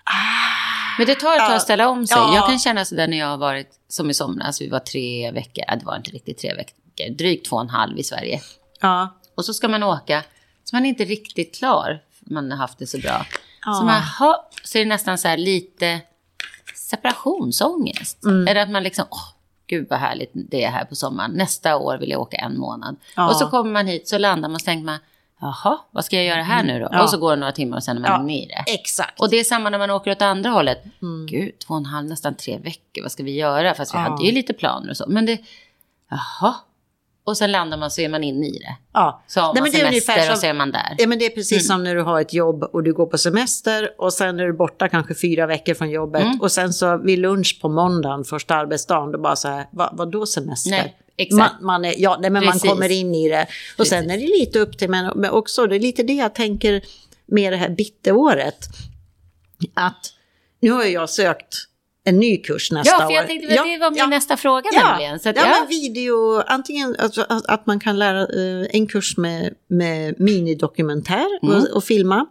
Ah, Men det tar ett tag att ställa om sig. Ja. Jag kan känna sådär när jag har varit, som i somras, vi var tre veckor, det var inte riktigt tre veckor, drygt två och en halv i Sverige. ja, Och så ska man åka, så man är inte riktigt klar, man har haft det så bra. Ja. Så, man, ha, så är det nästan så här lite separationsångest. Mm. Eller att man liksom, åh, gud vad härligt det är här på sommaren. Nästa år vill jag åka en månad. Ja. Och så kommer man hit, så landar man och så tänker man, jaha, vad ska jag göra här nu då? Mm. Ja. Och så går det några timmar och sen är man Ja. inne i det. exakt. Och det är samma när man åker åt andra hållet. Mm. Gud, två och en halv, nästan tre veckor, vad ska vi göra? Fast vi Ja. hade ju lite planer och så. Men det, jaha. Och sen landar man så är man inne i det. ja. Så har Nej, man men det är semester som- och så är man där. Ja, men det är precis Mm. som när du har ett jobb och du går på semester och sen är du borta kanske fyra veckor från jobbet Mm. och sen så vid lunch på måndagen, första arbetsdagen, då bara så här, vad, vad då semester? Nej, exakt. Man, man, är, ja, nej, men man Precis. kommer in i det. Och sen är det lite upp till, men, men också, det är lite det jag tänker med det här bitteråret. Att nu har jag sökt en ny kurs nästa Ja, år. för jag tänkte, det var min ja. nästa fråga Ja, nämligen. Så att, ja, ja, men video, antingen alltså, att, att man kan lära eh, en kurs med, med minidokumentär Mm. och, och filma.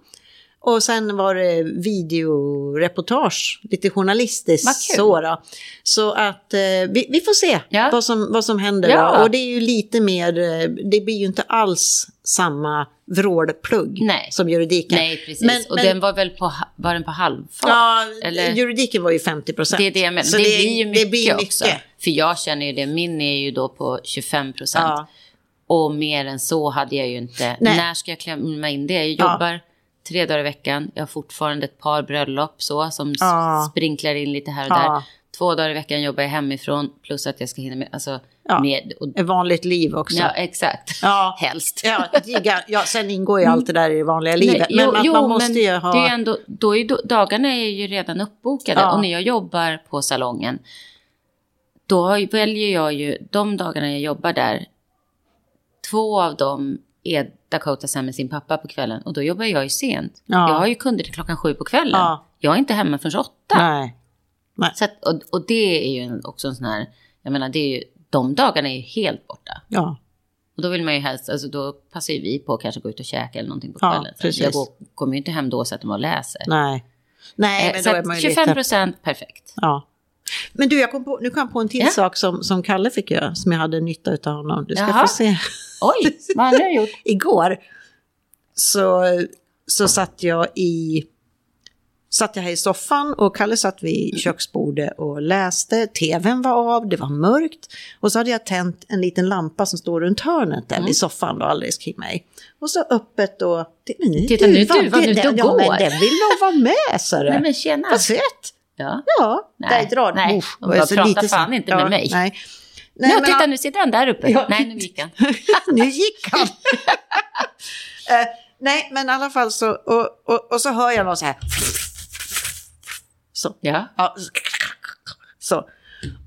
Och sen var det videoreportage, lite journalistiskt. Så, då. så att eh, vi, vi får se Ja. vad, som, vad som händer. Ja. Och det är ju lite mer, eh, det blir ju inte alls samma vrålplugg Nej. som juridiken. Nej, precis. Men- och men- den var väl på, var den på halvfart? Ja, Eller? juridiken var ju 50 procent. Det är det jag menar. Det, blir ju mycket, också. För jag känner ju det, min är ju då på 25 procent. Ja. Och mer än så hade jag ju inte. Nej. När ska jag klämma in det? Jag Ja. jobbar tre dagar i veckan. Jag har fortfarande ett par bröllop så, som Ja. sprinklar in lite här och Ja. där. Två dagar i veckan jobbar jag hemifrån. Plus att jag ska hinna med. Alltså, Ja. med och, Ett vanligt liv också. ja, exakt. Ja. *laughs* Helst. Ja, giga, ja, sen ingår ju allt det där i det vanliga livet. Nej, men jo, att man jo, måste men ju ha... Det är ändå, då är, då, dagarna är ju redan uppbokade. Ja. Och när jag jobbar på salongen, då väljer jag ju de dagarna jag jobbar där. Två av dem är Dakota sen med sin pappa på kvällen. Och då jobbar jag ju sent. Ja. Jag har ju kunder till klockan sju på kvällen. Ja. Jag är inte hemma förrän åtta. Nej. Så att, och, och det är ju också en sån här, jag menar det är ju, de dagarna är ju helt borta. Ja. Och då vill man ju helst, alltså då passar ju vi på att kanske gå ut och käka eller någonting på Ja, kvällen. Så precis. jag går, kommer ju inte hem då och sätter mig och läser. Nej. Nej, Eh, men så då är att man ju 25 lite... procent, perfekt. Ja. Men du, jag kom på, nu kom jag på en till Ja. sak som, som Kalle fick göra, som jag hade nytta av honom. Du ska Jaha. få se. Oj, *laughs* vad har du gjort? Igår så, så satt jag i satt jag här i soffan och Kalle satt vid köksbordet och läste. TVn var av, det var mörkt. Och så hade jag tänt en liten lampa som står runt hörnet där mm. vid soffan då, alldeles kring mig. Och så öppet och... Titta nu duvar nu, du går. Ja, men den vill nog vara med, sa du. Nej, men tjena. Vad sött. Ja. Ja, nej, där drar Nej, Usch, hon bara pratar fan inte med ja, mig. Nej. Nej, nu, titta, han... nu sitter han där uppe. Ja. Nej, nu gick han. *laughs* nu gick han. uh, *laughs* nej, men i alla fall så, och, och, och så hör jag någon så här så. Ja. ja så.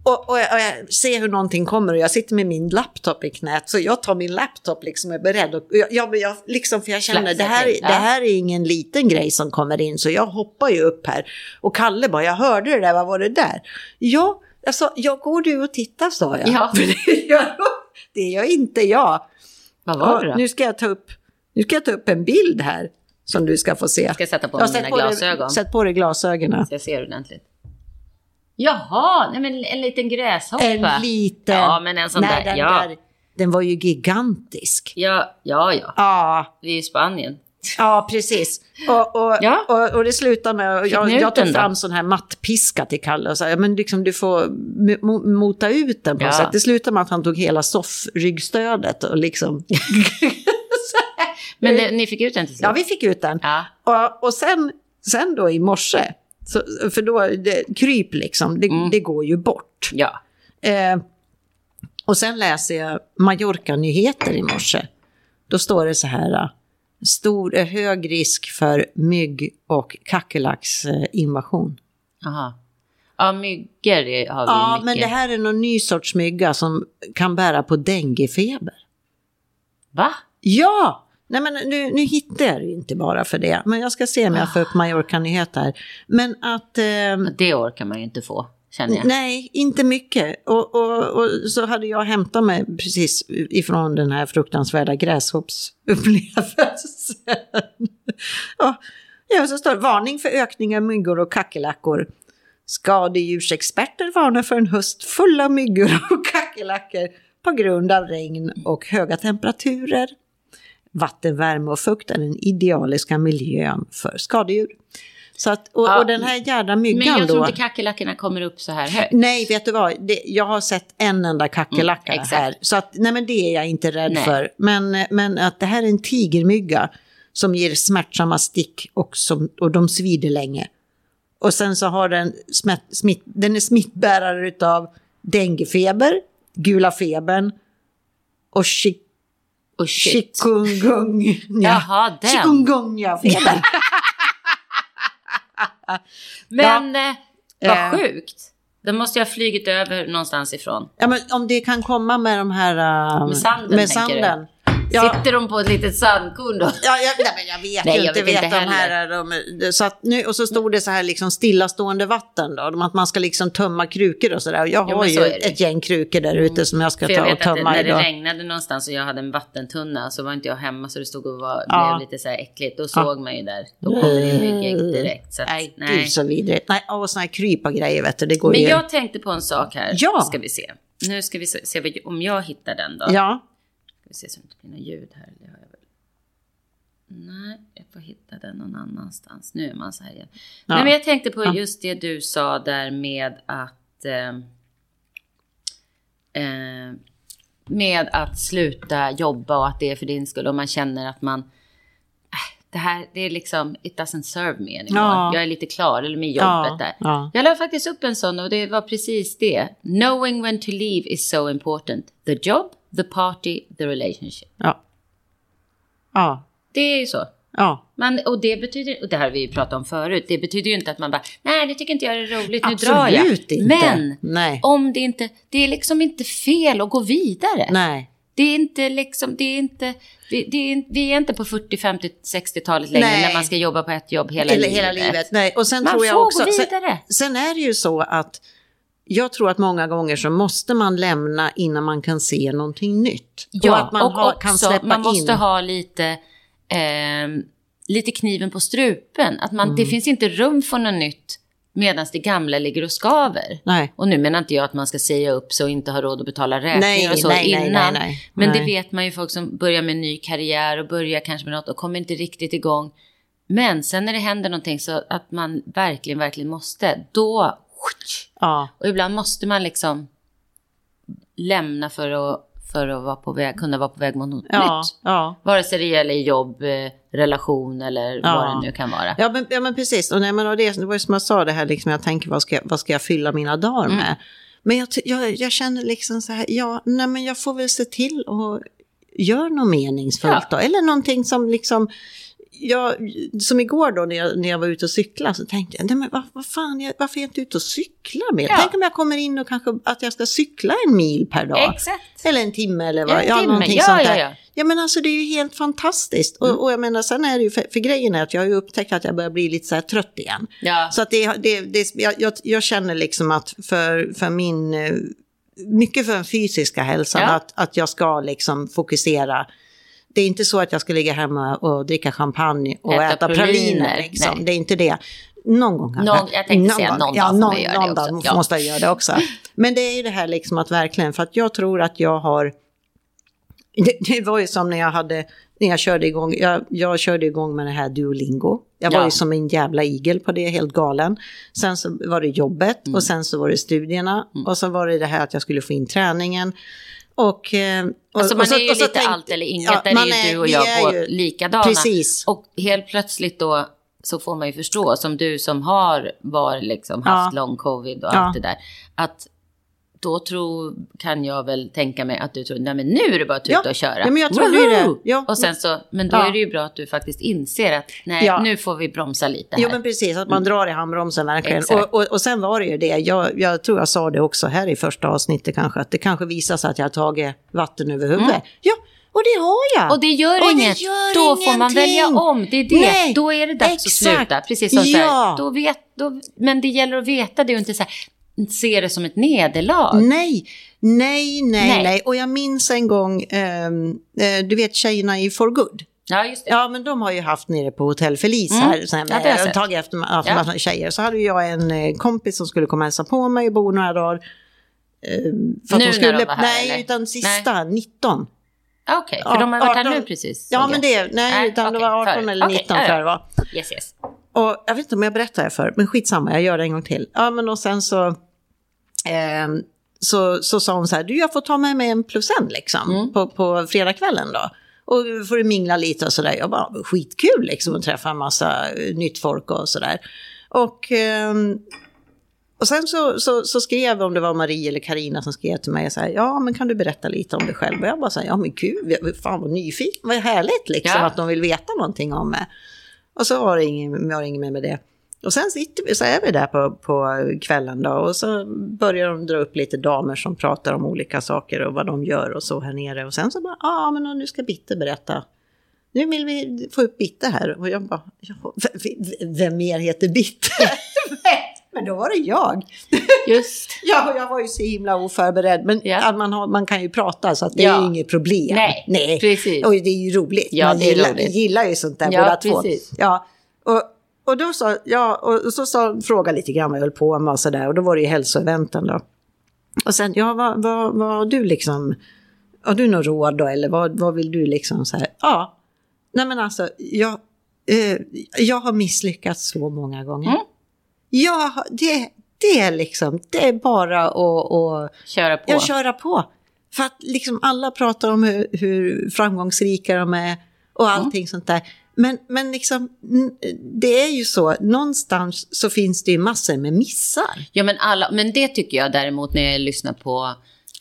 Och, och, jag, och, jag, ser hur någonting kommer och jag sitter med min laptop i knät så jag tar min laptop liksom och är beredd. Och jag, jag, jag, liksom, för jag känner det här, ja. det här är ingen liten grej som kommer in så jag hoppar ju upp här. Och Kalle bara, jag hörde det där, vad var det där? Ja, jag sa, jag går du och tittar sa jag. Ja. *laughs* det, gör, inte jag. Vad var det då? Nu ska jag ta upp, nu ska jag ta upp en bild här som du ska få se. Jag ska sätta på mig mina på glasögon. Dig, sätt på dig glasögonen. Så jag ser ordentligt. Jaha, nej men en liten gräshoppa. En liten. Ja, men en sån nej, där. Den, ja. där, den var ju gigantisk. Ja, ja, ja. ja. Vi är i Spanien. Ja, precis. Och, och, ja. och, och det slutar med att jag, jag tog fram sån här mattpiska till Kalle och sa, men liksom du får mota ut den på ja. sätt. Det slutar med att han tog hela soffryggstödet och liksom *laughs* Men det, ni fick ut den till slut? Ja, vi fick ut den. Ja. Och, och sen, sen då i morse, så, för då, det, kryp liksom, det, mm. det går ju bort. Ja. Eh, och sen läser jag Mallorca-nyheter i morse. Då står det så här, stor, eh, hög risk för mygg och kackerlacksinvasion. Aha. Ja, myggor har vi Ja, mycket. men det här är någon ny sorts mygga som kan bära på denguefeber. Va? Ja! Nej men nu, nu hittar jag det inte bara för det. Men jag ska se om jag får upp Mallorca-nyheter. Men att... Eh, det orkar man ju inte få. Känner jag. Nej, inte mycket. Och, och, och, så hade jag hämtat mig precis ifrån den här fruktansvärda gräshoppsupplevelsen. ja, ja, så står det varning för ökning av myggor och kackerlackor. Skadedjursexperter varnar för en höst full av myggor och kackerlackor på grund av regn och höga temperaturer. Vatten, värme och fukt är den idealiska miljön för skadedjur. Så att, och, ja, och den här jädra myggan då. Men jag tror inte kackerlackorna kommer upp så här högt. Nej, vet du vad? Det, jag har sett en enda kackerlacka mm, här. Så att, nej men det är jag inte rädd nej. för. Men, men att det här är en tigermygga som ger smärtsamma stick och, som, och de svider länge. Och sen så har den, smitt, smitt, den är smittbärare av denguefeber, gula febern och chick och shit. Chikungunya. Jaha, den. Chikungunya-feber. *laughs* Men ja. eh, vad eh. sjukt. Den måste jag ha flugit över någonstans ifrån. Ja, men om det kan komma med de här... Uh, med sanden, med sanden. Ja. Sitter de på ett litet sandkorn då? Ja, jag, nej, men jag vet nej, ju inte. vet inte de här, de, så nu, och så stod det så här liksom stillastående vatten då. Att man ska liksom tömma krukor och sådär. Jag har jo, ju ett gäng krukor där ute mm. som jag ska För ta jag och tömma att det, När det regnade någonstans och jag hade en vattentunna så var inte jag hemma så det stod och var, ja. blev lite så här äckligt. Då såg man ju där. Då kommer det mycket direkt. Så att, nej, nej. Gud så vidrigt. Nej, och sådana här krypa grejer vet du. Det går men ju... jag tänkte på en sak här. Ja. Ska vi se. Nu ska vi se om jag hittar den då. Ja. Vi se så det inte blir något ljud här. Det har jag väl. Nej, jag får hitta den någon annanstans. Nu är man så här igen. Ja. Nej, men jag tänkte på just det du sa där med att... Eh, eh, med att sluta jobba och att det är för din skull. Och man känner att man... Äh, det här, det är liksom, it doesn't serve me anymore. Ja. Jag är lite klar eller med jobbet ja. där. Ja. Jag la faktiskt upp en sån och det var precis det. Knowing when to leave is so important. The job, the party, the relationship. Ja. Ja. Det är ju så. Ja. Man, och det betyder, och det här har vi ju pratat om förut, det betyder ju inte att man bara, nej det tycker inte jag är roligt, nu Absolut drar jag. inte. Men nej. om det inte, det är liksom inte fel att gå vidare. Nej. Det är inte liksom, det är inte, vi, det är, vi är inte på 40, 50, 60-talet längre Nej. när man ska jobba på ett jobb hela, hela livet. Hela livet. Nej. Och sen man tror jag får också, gå vidare. Sen, sen är det ju så att jag tror att många gånger så måste man lämna innan man kan se någonting nytt. Ja, och att man och har, också, kan släppa man måste in. ha lite, eh, lite kniven på strupen. Att man, mm. det finns inte rum för något nytt Medan det gamla ligger och skaver. Nej. Och nu menar inte jag att man ska säga upp sig och inte ha råd att betala räkningar och så nej, innan. nej. Men det vet man ju folk som börjar med en ny karriär och börjar kanske med något och kommer inte riktigt igång. Men sen när det händer någonting så att man verkligen, verkligen måste, då... Ja. Och ibland måste man liksom lämna för att, för att vara på väg, kunna vara på väg mot något Ja. nytt. Ja. Vare sig det gäller jobb, eh, relation eller Ja. vad det nu kan vara. Ja men, ja men precis, och nej, men, och det, det var ju som jag sa det här, liksom, jag tänker vad ska, jag- vad ska jag fylla mina dagar Mm. med? Men jag, jag, jag känner liksom så här, ja, nej men jag får väl se till och göra något meningsfullt Ja. då. Eller någonting som liksom, jag, som igår då när jag, när jag var ute och cykla så tänkte jag, nej men vad, vad fan, jag, varför är jag inte ute och cyklar mer? Ja. Tänk om jag kommer in och kanske att jag ska cykla en mil per dag. Exakt. Eller en timme eller vad, ja, timme, någonting ja, sånt ja, där. ja. Ja men alltså det är ju helt fantastiskt. Mm. Och, och jag menar sen är det ju, för, för grejen är att jag har ju upptäckt att jag börjar bli lite så här trött igen. Ja. Så att det, det, det jag, jag, känner liksom att för, för min, eh, mycket för den fysiska hälsan, Ja. att, att jag ska liksom fokusera. Det är inte så att jag ska ligga hemma och dricka champagne och Äta äta, praliner. Liksom. Det är inte det. Någon gång kanske. Någon- jag tänkte säga någon dag ja, man någon, det någon dag Ja. måste jag göra det också. Men det är ju det här liksom att verkligen, för att jag tror att jag har *laughs* det, det var ju som när jag hade, när jag körde igång, jag, jag körde igång med det här Duolingo. Jag var Ja. ju som en jävla igel på det, helt galen. Sen så var det jobbet Mm. och sen så var det studierna och så var det det här att jag skulle få in träningen. Och, eh, och, Alltså man och så, är ju lite tänk- allt eller inget. Ja, där är ju du och jag på ju- likadana. Precis. Och helt plötsligt då så får man ju förstå, som du som har var, liksom, haft Ja. lång covid och Ja. allt det där, att då tror, kan jag väl tänka mig att du tror, nej men nu är det bara att Ja. tuta och köra. Ja, men jag trodde ju det. Woho! Ja. Och sen så, men då Ja. är det ju bra att du faktiskt inser att nej, Ja. nu får vi bromsa lite här. Jo men precis, att man drar i handbromsen verkligen. Och, och, och sen var det ju det, jag, jag tror jag sa det också här i första avsnittet kanske, att det kanske visar sig att jag har tagit vatten över huvudet. Ja, och det har jag. Mm. Och det gör Och det inget. gör då får man ingenting. välja om. Det är det. Nej, då är det dags exakt. att sluta. Precis som så Ja. här, då vet, då, Men det gäller att veta det och inte så här, se det som ett nederlag. Nej, nej, nej, Nej. nej. Och jag minns en gång, ehm, eh, du vet tjejerna i For Good. Ja, just det. Ja, men de har ju haft nere på Hotell Felice Mm. här, så här Ja, det tagit efter ja. Massa tjejer. Så hade jag en eh, kompis som skulle komma och hälsa på mig och bo några dagar. Eh, för Nu skulle, när de var här, Nej, eller? utan sista, 19. Ja, Okej, för Ja, de har varit här 18. nu precis. Ja, men det, nej, Nej, utan det okej, var 18 före. eller Okej, 19 ja, tror jag det var. Yes, yes. Och jag vet inte om jag berättar det för, men skitsamma, jag gör det en gång till. Ja, men och sen så, ehm, så, så sa hon så här, du jag får ta med mig en plus en liksom Mm. på, på fredagskvällen då. Och får du mingla lite och sådär. Jag bara, skitkul liksom att träffa en massa eh, nytt folk och sådär. Och, ehm, och sen så, så, så skrev, om det var Marie eller Karina som skrev till mig så här, ja men kan du berätta lite om dig själv? Och jag bara så här, ja men gud, fan vad nyfiken, vad härligt liksom Ja. att de vill veta någonting om mig. Och så var det ingen, var det ingen mer med det. Och sen sitter vi, så är vi där på, på kvällen då och så börjar de dra upp lite damer som pratar om olika saker och vad de gör och så här nere. Och sen så bara, ja ah, men nu ska Bitte berätta. Nu vill vi få upp Bitte här. Och jag bara, ja, vem mer heter Bitte? *laughs* men då var det jag. Just. *laughs* Ja, och jag var ju så himla oförberedd. Men Ja. man, har, man kan ju prata så att det är Ja. ju inget problem. Nej, Nej. precis. Och det är ju roligt. Ja, man det är gillar, roligt. gillar ju sånt där Ja, båda två. precis. Ja, och, och då sa, ja, och så sa, frågade lite grann vad jag höll på med och sådär. Och då var det ju hälsoeventen då. Och sen, ja, vad, vad, vad du liksom, har du något råd då? Eller vad, vad vill du liksom så här? Ja, nej men alltså, jag, eh, jag har misslyckats så många gånger. Mm. Ja, det, det är liksom, det är bara att, att Köra på. jag köra på. För att liksom alla pratar om hur, hur framgångsrika de är och allting sånt där. Men, men liksom, det är ju så, någonstans så finns det ju massor med missar. Ja, men, alla, men det tycker jag däremot när jag lyssnar på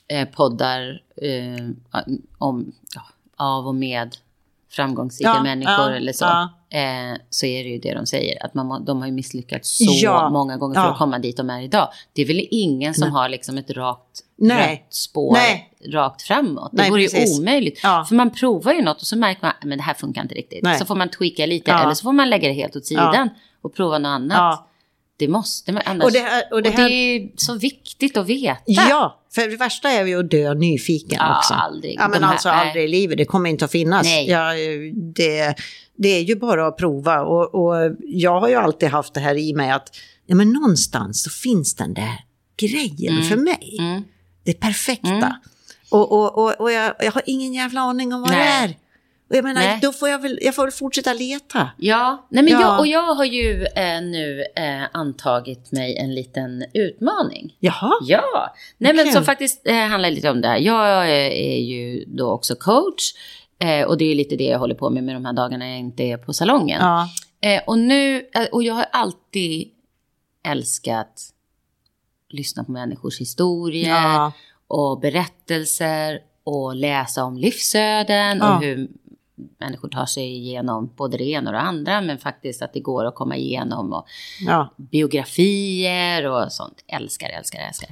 eh, poddar eh, om, ja, av och med framgångsrika Ja, människor ja, eller så. ja. Eh, så är det ju det de säger, att man, de har ju misslyckats så många gånger för att komma dit de är idag. Det är väl ingen som har liksom ett rakt Nej. spår Nej. rakt framåt. Det Nej, vore precis. ju omöjligt. Ja. För man provar ju något och så märker man att det här funkar inte riktigt. Nej. Så får man tweaka lite eller så får man lägga det helt åt sidan och prova något annat. Det måste man annars. Och det här- och och det det, här- är så viktigt att veta. Ja, för det värsta är ju att dö nyfiken Ja, också. aldrig. Ja, men här- alltså nej. aldrig i livet, det kommer inte att finnas. Nej. Ja, det, det är ju bara att prova och, och jag har ju alltid haft det här i mig att ja men någonstans så finns den där grejen för mig. Mm. Det perfekta. Mm. Och, och, och, och jag, jag har ingen jävla aning om vad Nej. det är. Och jag menar, Nej. då får jag väl, jag får väl fortsätta leta. Ja, nej men Ja. Jag, och jag har ju eh, nu eh, antagit mig en liten utmaning. Jaha, Ja, nej men Okej. som faktiskt eh, handlar lite om det här. Jag eh, är ju då också coach eh, och det är lite det jag håller på med med de här dagarna jag inte är på salongen. ja. Eh, och nu, och jag har alltid älskat lyssna på människors historier ja. och berättelser och läsa om livsöden Ja. och hur människor tar sig igenom både det ena och det andra, men faktiskt att det går att komma igenom och ja. biografier och sånt. Älskar, älskar, älskar.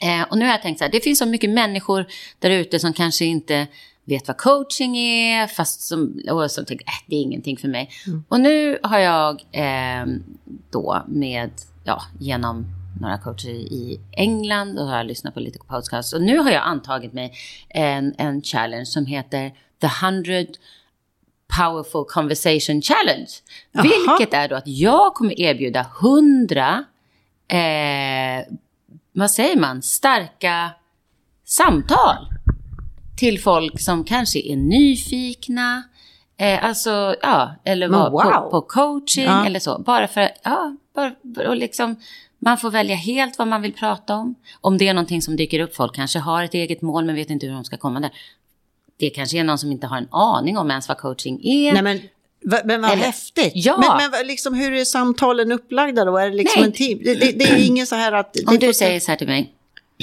Eh, och nu har jag tänkt så här, det finns så mycket människor där ute som kanske inte vet vad coaching är, fast som, och som tänker, äh, det är ingenting för mig. Och nu har jag eh, då med, ja, genom några coacher i England och har lyssnat på lite podcasts. Och nu har jag antagit mig en, en challenge som heter The 100 Powerful Conversation Challenge. Jaha. Vilket är då att jag kommer erbjuda 100, eh, vad säger man, starka samtal till folk som kanske är nyfikna. Eh, alltså, ja, eller var, wow. på, på coaching Ja. eller så. Bara för, ja, bara, och liksom, man får välja helt vad man vill prata om. Om det är någonting som dyker upp, folk kanske har ett eget mål men vet inte hur de ska komma där. Det kanske är någon som inte har en aning om ens vad coaching är. Nej men, men vad Eller- häftigt. Ja. Men, men liksom, hur är samtalen upplagda då? Är det liksom Nej. en team? Det, det, det är inget så här att... Om du säger så här till mig.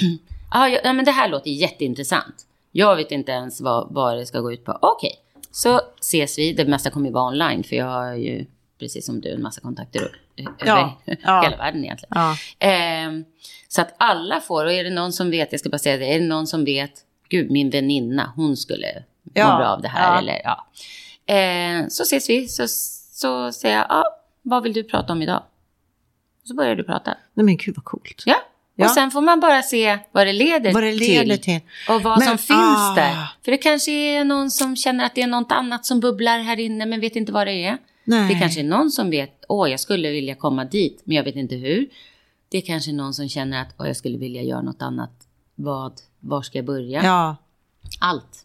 *clears throat* ah, ja, men det här låter jätteintressant. Jag vet inte ens vad, vad det ska gå ut på. Okej, så ses vi. Det mesta kommer ju vara online för jag har ju, precis som du, en massa kontakter ö- Ja, över ja. *laughs* hela världen egentligen. Ja. Ehm, så att alla får, och är det någon som vet, jag ska bara säga det, är det någon som vet, gud min väninna, hon skulle Ja, må bra av det här. ja. Eller, ja. Ehm, så ses vi, så, så säger jag, ah, vad vill du prata om idag? Så börjar du prata. Nej men gud vad coolt. Ja. Ja. Och sen får man bara se vad det leder, Vad det leder till. Och vad Men- som finns ah. där. För det kanske är någon som känner att det är något annat som bubblar här inne men vet inte vad det är. Nej. Det kanske är någon som vet, åh jag skulle vilja komma dit men jag vet inte hur. Det kanske är någon som känner att, åh jag skulle vilja göra något annat. Vad, var ska jag börja? Ja. Allt.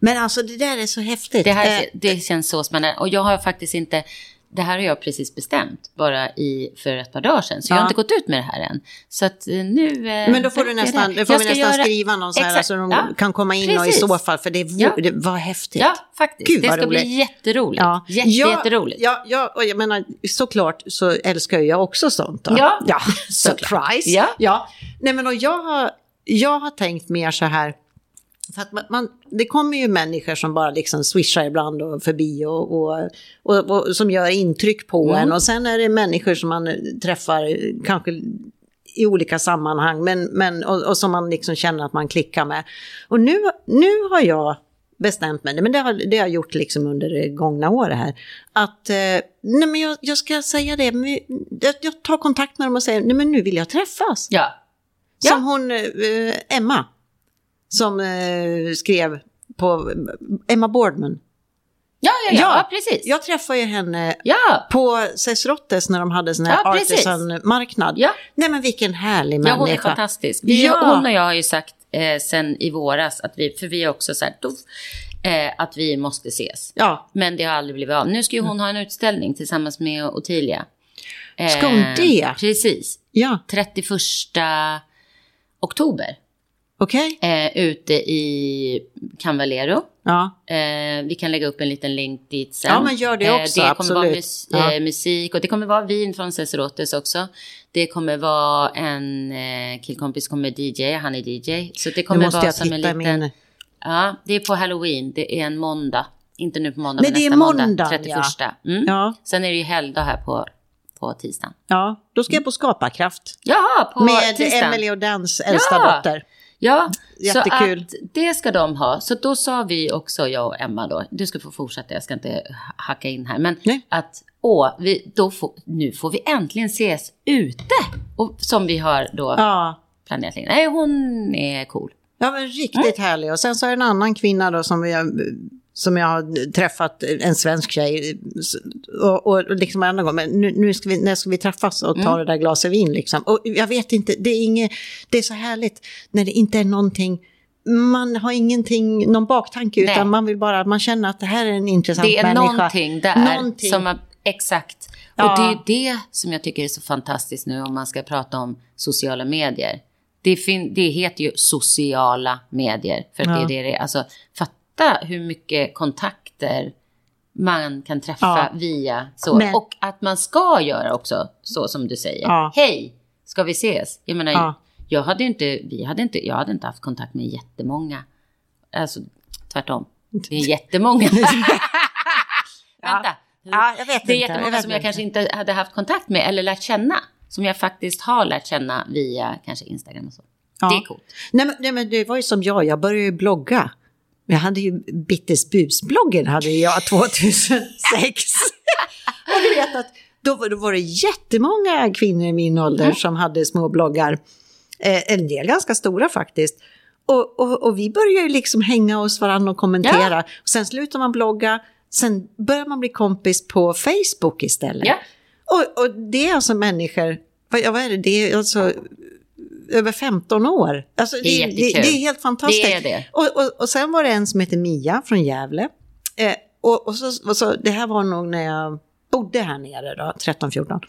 Men alltså det där är så häftigt. Det, här, Eh, det känns så spännande. Och jag har faktiskt inte, det här har jag precis bestämt bara i, för ett par dagar sedan. Så jag har Ja. inte gått ut med det här än. Så att eh, nu... eh, men då får du det. nästan, får vi nästan göra- skriva någon så här Exakt, så de ja. kan komma in och i Precis. så fall, för det, Ja. det var häftigt. Ja, faktiskt. Gud, det ska bli roligt. jätteroligt. Ja. Jätte, ja, jätteroligt. Ja, ja, och jag menar, såklart så älskar jag också sånt. Då. Ja, ja *laughs* surprise. Ja. ja. Nej, men och jag, har, jag har tänkt mer så här, för att man, man, det kommer ju människor som bara liksom swishar ibland och förbi och, och, och, och som gör intryck på Mm. en. Och sen är det människor som man träffar kanske i olika sammanhang men, men, och, och som man liksom känner att man klickar med. Och nu, nu har jag bestämt mig, men det har, det har jag gjort liksom under det gångna året här, att eh, nej men jag, jag ska säga det, jag, jag tar kontakt med dem och säger nej men nu vill jag träffas. Ja. Som hon, eh, Emma, som eh, skrev på, Emma Boardman. Ja, ja, ja, Ja, ja, precis. Jag träffade ju henne Ja, på Cesrottes när de hade sån här Ja, artisan-marknad. ja. Nej men vilken härlig ja, människa. hon är fantastisk. Vi, Ja. Hon och jag har ju sagt eh, sen i våras, att vi, för vi har också sagt eh, att vi måste ses. Ja, Men det har aldrig blivit av. Nu ska ju hon ha en utställning tillsammans med Ottilia. Eh, Ska hon det? Precis. ja, 31 oktober. okej. Eh, ute i Canvalero. Ja. Eh, vi kan lägga upp en liten länk dit sen. Ja, men gör det också, Eh, det kommer vara absolut. mus- Ja. eh, musik och det kommer vara vin från Cesarotes också. Det kommer vara en eh, killkompis kommer DJ, han är DJ. Så det kommer vara som en liten... min... Ja, det är på halloween. Det är en måndag. Inte nu på måndag, men är nästa måndag. måndagen, 31. Mm. Ja, Sen är det ju helgdag här på, på tisdagen. ja, då ska jag på Skaparkraft. Jaha, på Med tisdagen. Emily och Dans äldsta Ja. dotter. Ja, Jättekul. så att det ska de ha. Så då sa vi också, jag och Emma då, du ska få fortsätta, jag ska inte hacka in här, men Nej. att åh, vi, då får, nu får vi äntligen ses ute. Och, som vi har då Ja. planerat. Nej, hon är cool. Ja, men riktigt härlig. Och sen så är det en annan kvinna då som, vi, har- som jag har träffat en svensk tjej och, och liksom andra gånger, men nu, nu ska vi, när ska vi träffas och ta Mm. det där glaset vin liksom? Och jag vet inte, det är inget, det är så härligt när det inte är någonting man har ingenting, någon baktanke, Nej. utan man vill bara, man känner att det här är en intressant Det är människa. någonting där Någonting. som är, exakt. Ja. Och det är det som jag tycker är så fantastiskt nu om man ska prata om sociala medier. Det, fin- det heter ju sociala medier. För att Ja. det är det det är. Alltså, fatta hur mycket kontakter man kan träffa Ja. via så. Men- Och att man ska göra också så som du säger. Ja. Hej, ska vi ses? Jag menar, Ja. jag hade inte, vi hade inte, jag hade inte haft kontakt med jättemånga. Alltså tvärtom. Det är jättemånga. *laughs* Vänta. Ja, jag vet Det är inte, jättemånga jag som jag inte. kanske inte hade haft kontakt med eller lärt känna. Som jag faktiskt har lärt känna via kanske Instagram och så. Ja. Det är coolt. Nej men, nej men det var ju som jag, jag började ju blogga. Jag hade ju Bittes busbloggen hade jag *laughs* 2006. och du vet att då, då var det jättemånga kvinnor i min ålder Mm. som hade små bloggar. Eh, en del ganska stora faktiskt. Och, och, och vi började ju liksom hänga hos varandra och kommentera. Och sen slutar man blogga, sen börjar man bli kompis på Facebook istället. Ja. Och, och det är alltså människor, vad, ja, vad är det, det är alltså över 15 år. Alltså, Det är det, det är helt fantastiskt. Det är det. Och, och, och sen var det en som heter Mia från Gävle. Eh, och, och, så, och så, det här var nog när jag bodde här nere då, 13-14.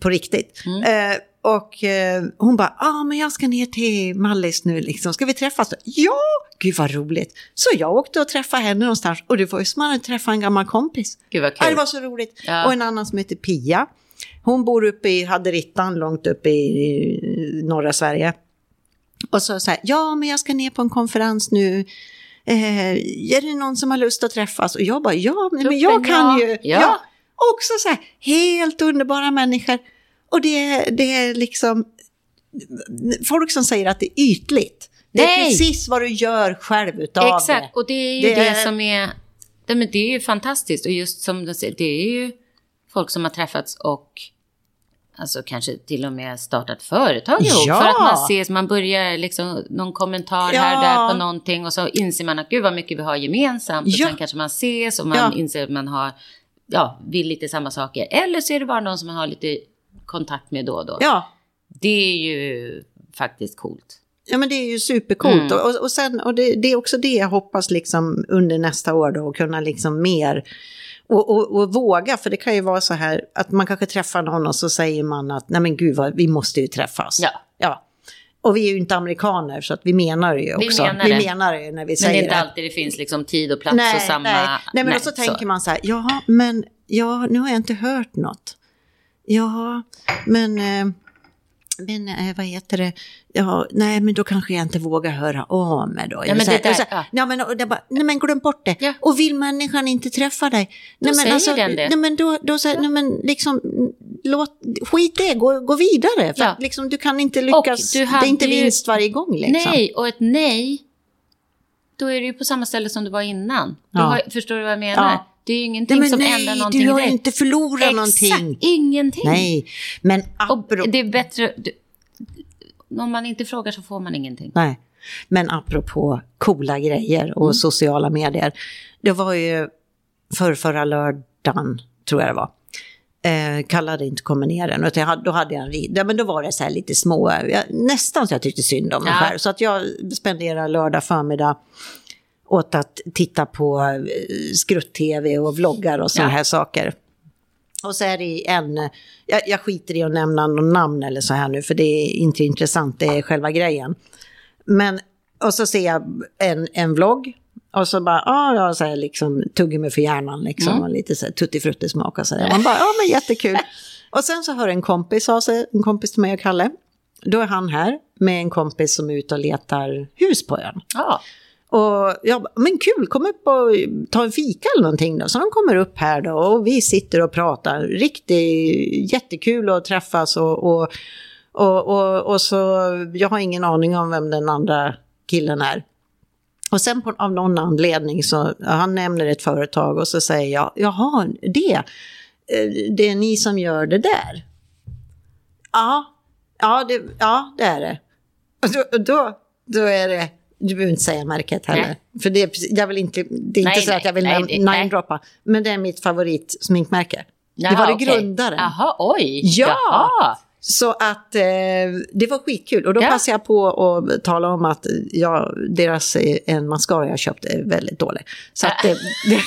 På riktigt. Mm. Eh, och eh, hon bara, ja ah, men jag ska ner till Mallis nu liksom, ska vi träffas? då?" Ja, gud vad roligt. Så jag åkte och träffade henne någonstans och det var ju som att träffat en gammal kompis. Gud vad kul. det var så roligt. Ja. Och en annan som heter Pia. Hon bor uppe i Haderittan, långt uppe i norra Sverige. Och så så här, ja men jag ska ner på en konferens nu. Eh, är det någon som har lust att träffas? Och jag bara, ja men, men jag kan ja. ju. Ja. Också så här, helt underbara människor. Och det, är- det är liksom, folk som säger att det är ytligt. Det är Nej. precis vad du gör själv utav det. Exakt, och det är ju Det det, är- som är... Det, men det är ju fantastiskt. Och just som du säger, det är ju folk som har träffats och alltså kanske till och med startat företag ihop. Ja. För att man ses, man börjar liksom någon kommentar här Ja. och där på någonting och så inser man att gud vad mycket vi har gemensamt. Och Ja. sen kanske man ses och man Ja. inser att man har, ja, vill lite samma saker. Eller så är det bara någon som man har lite kontakt med då och då. Ja, Det är ju faktiskt coolt. Ja men det är ju supercoolt Mm. och, och, sen, och det, det är också det jag hoppas liksom under nästa år då, att kunna liksom mer och, och, och våga, för det kan ju vara så här att man kanske träffar någon och så säger man att nej men gud vad, vi måste ju träffas. Ja. ja. Och vi är ju inte amerikaner så att vi menar det ju Vi också. menar vi det. menar det när vi Men säger det är inte alltid det finns liksom tid och plats nej, och samma... Nej, nej men och så tänker man så här, ja men ja, nu har jag inte hört något. Ja, men, eh, men eh, vad heter det, ja, nej men då kanske jag inte vågar höra av mig då. Ja, men Så här- det där- så här, ja. ja, men, och det bara, nej men glöm bort det. Ja. Och vill människan inte träffa dig, Då nej, men säger den det. Nej men då, då säger, nej men liksom, låt, skit det, gå, gå vidare. För Ja. att, liksom, du kan inte lyckas, du det är hade inte vinst varje gång liksom. Nej, och ett nej, då är det ju på samma ställe som du var innan. Du Ja. har, förstår du vad jag menar? Det är ju ingenting Nej, som nej, ändrar någonting du har dig. inte förlorat någonting. Exakt, ingenting. Nej, men apropå... det är bättre... Du, om man inte frågar så får man ingenting. Nej, men apropå coola grejer och Mm. sociala medier. Det var ju för förra lördagen, tror jag det var. Eh, kallade inte kommer ner än, utan då hade jag en. Ja, men då var det så här lite små, jag, nästan så jag tyckte synd om mig Ja. själv. Så att jag spenderade lördag förmiddag åt att titta på eh, skrutt-tv och vloggar och sådana Ja. här saker. Och så är det en, jag, jag skiter i att nämna någon namn eller så här nu, för det är inte intressant, det är själva grejen. Men, och så ser jag en, en vlogg, och så bara, ja, jag så här liksom tuggummi för hjärnan liksom, Mm. och lite så här tuttifrutti-smak och så där. Man bara, ja men jättekul. och sen så hör en kompis av sig, en kompis till mig och Kalle, då är han här med en kompis som är ute och letar hus på ön. Ja, och jag bara, men kul, kom upp och ta en fika eller någonting då. Så de kommer upp här då och vi sitter och pratar. Riktigt jättekul att träffas och, och, och, och, och så, jag har ingen aning om vem den andra killen är. Och sen på, av någon anledning så, han nämner ett företag och så säger jag, jaha, det, eh, det är ni som gör det där? Ja, ja det, ja, det är det. Och då, då, då är det, du behöver inte säga märket heller. Nej. För det, är jag vill inte, det är Nej, inte så nej, att jag vill det- namedroppa. Men det är mitt favoritsminkmärke. det Jaha, var det okej. grundaren. Jaha, oj. Ja! Jaha. Så att eh, det var skitkul. Och då Ja. passade jag på att tala om att jag, deras eh, en mascara jag köpte är väldigt dålig. Så att det... *laughs* det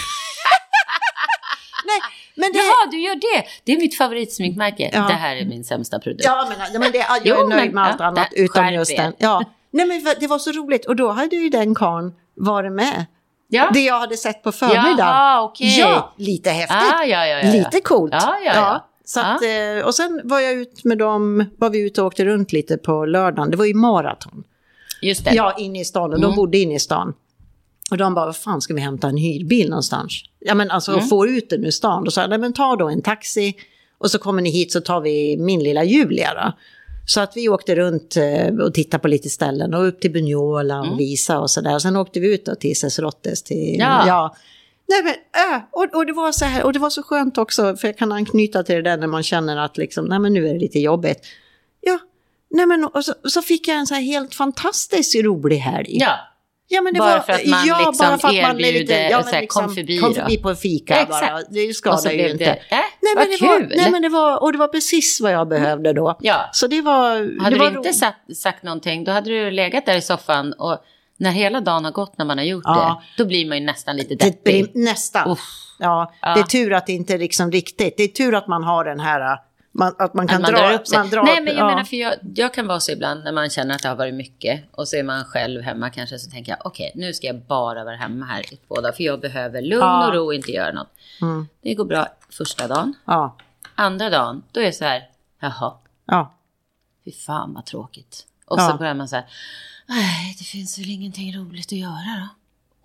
Nej, men det... Jaha, du gör det. Det är mitt favoritsminkmärke. Ja. Det här är min sämsta produkt. Ja, men, men det, jag Jo, är nöjd men- med allt ja, annat utom just den. Ja. Nej, men det var så roligt. Och då hade ju den karln varit med. Ja. Det jag hade sett på förmiddagen. Jaha, okej. Ja, lite häftigt. Ah, ja, ja. Lite coolt. Ja, ja. Så att, eh, och sen var jag ut med dem, var vi ute och åkte runt lite på lördagen. Det var ju maraton. Just det. Ja, inne i stan. Och de Mm. bodde inne i stan. Och de bara, vad fan ska vi hämta en hyrbil någonstans? Ja, men alltså Mm. få ut den ur stan. Då sa jag, nej men ta då en taxi. Och så kommer ni hit så tar vi min lilla Julia då. Så att vi åkte runt eh, och tittade på lite ställen och upp till Bunyola och Mm. Visa och sådär. Och sen åkte vi ut till Cesrottes till... Ja. Nej, men, äh, och, och, det var så här, och det var så skönt också, för jag kan anknyta till det där när man känner att liksom, nej men nu är det lite jobbigt. Ja, nej men och så, så fick jag en så här helt fantastiskt rolig helg. Ja. Ja, men det Bara var, för att man ja, liksom bara för att man är lite, erbjuder ja, men liksom, kom förbi kom förbi på en fika Ja, bara. Det skadar ju inte. det, äh, nej, vad men det kul. var, nej, men det var, och det var precis vad jag behövde då. Ja. Så det var... Hade det var du inte sagt, sagt någonting, då hade du legat där i soffan och när hela dagen har gått när man har gjort Ja. det, då blir man ju nästan lite det, deppig. nästan. Uff. Ja, Ja. det är tur att det inte är liksom riktigt. Det är tur att man har den här... Man, att man kan Att man dra drar upp sig. Drar Nej, men jag ja. menar, för jag, jag kan vara så ibland när man känner att det har varit mycket och så är man själv hemma kanske så tänker jag okej, nu ska jag bara vara hemma här i två dagar för jag behöver lugn Ja. och ro och inte göra något. Mm. Det går bra första dagen. Ja, Andra dagen, då är det så här, jaha, ja. fy fan vad tråkigt. Och så börjar man så här, nej, det finns väl ingenting roligt att göra då.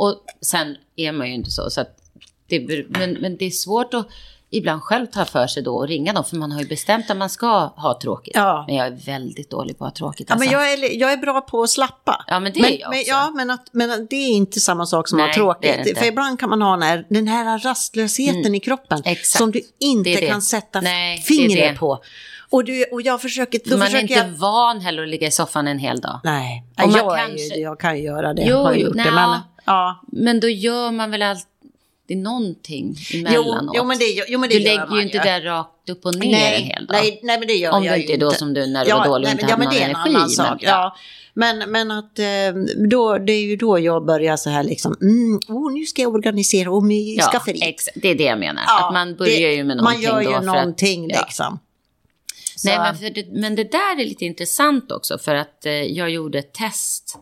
Och sen är man ju inte så, så att det, men, men det är svårt att ibland själv ta för sig då och ringa dem, för man har ju bestämt att man ska ha tråkigt. Ja. Men jag är väldigt dålig på att ha tråkigt. Ja, men alltså. jag är, jag är bra på att slappa. Ja, men det men, är jag men, också. Ja, men, att, men att det är inte samma sak som att ha tråkigt. det. För ibland kan man ha den här, den här rastlösheten i kroppen Mm. Exakt. som du inte Det det. kan sätta Nej, fingret på. Och, du, och jag försöker... Man är inte jag, van heller att ligga i soffan en hel dag. Nej, jag, kanske- ju, jag kan ju göra det. Jo, har gjort nja. det. Men, ja. Men då gör man väl alltid någonting emellanåt. jo, men det, jo, men det du lägger man ju inte där rakt upp och ner nej, en hel dag. Nej, nej, men det gör Om jag du ju inte är då som du när du ja, var dålig nej, inte ja, hade men någon det är en energi. annan sak. Ja. Men, men att eh, då, det är ju då jag börjar så här liksom, mm, oh, nu ska jag organisera om i ja, skafferiet. exakt. Det är det jag menar. Ja, att man börjar det- ju med Man någonting gör ju då. att- någonting ja. liksom. Så, Nej, men, det, men det där är lite intressant också för att eh, jag gjorde ett test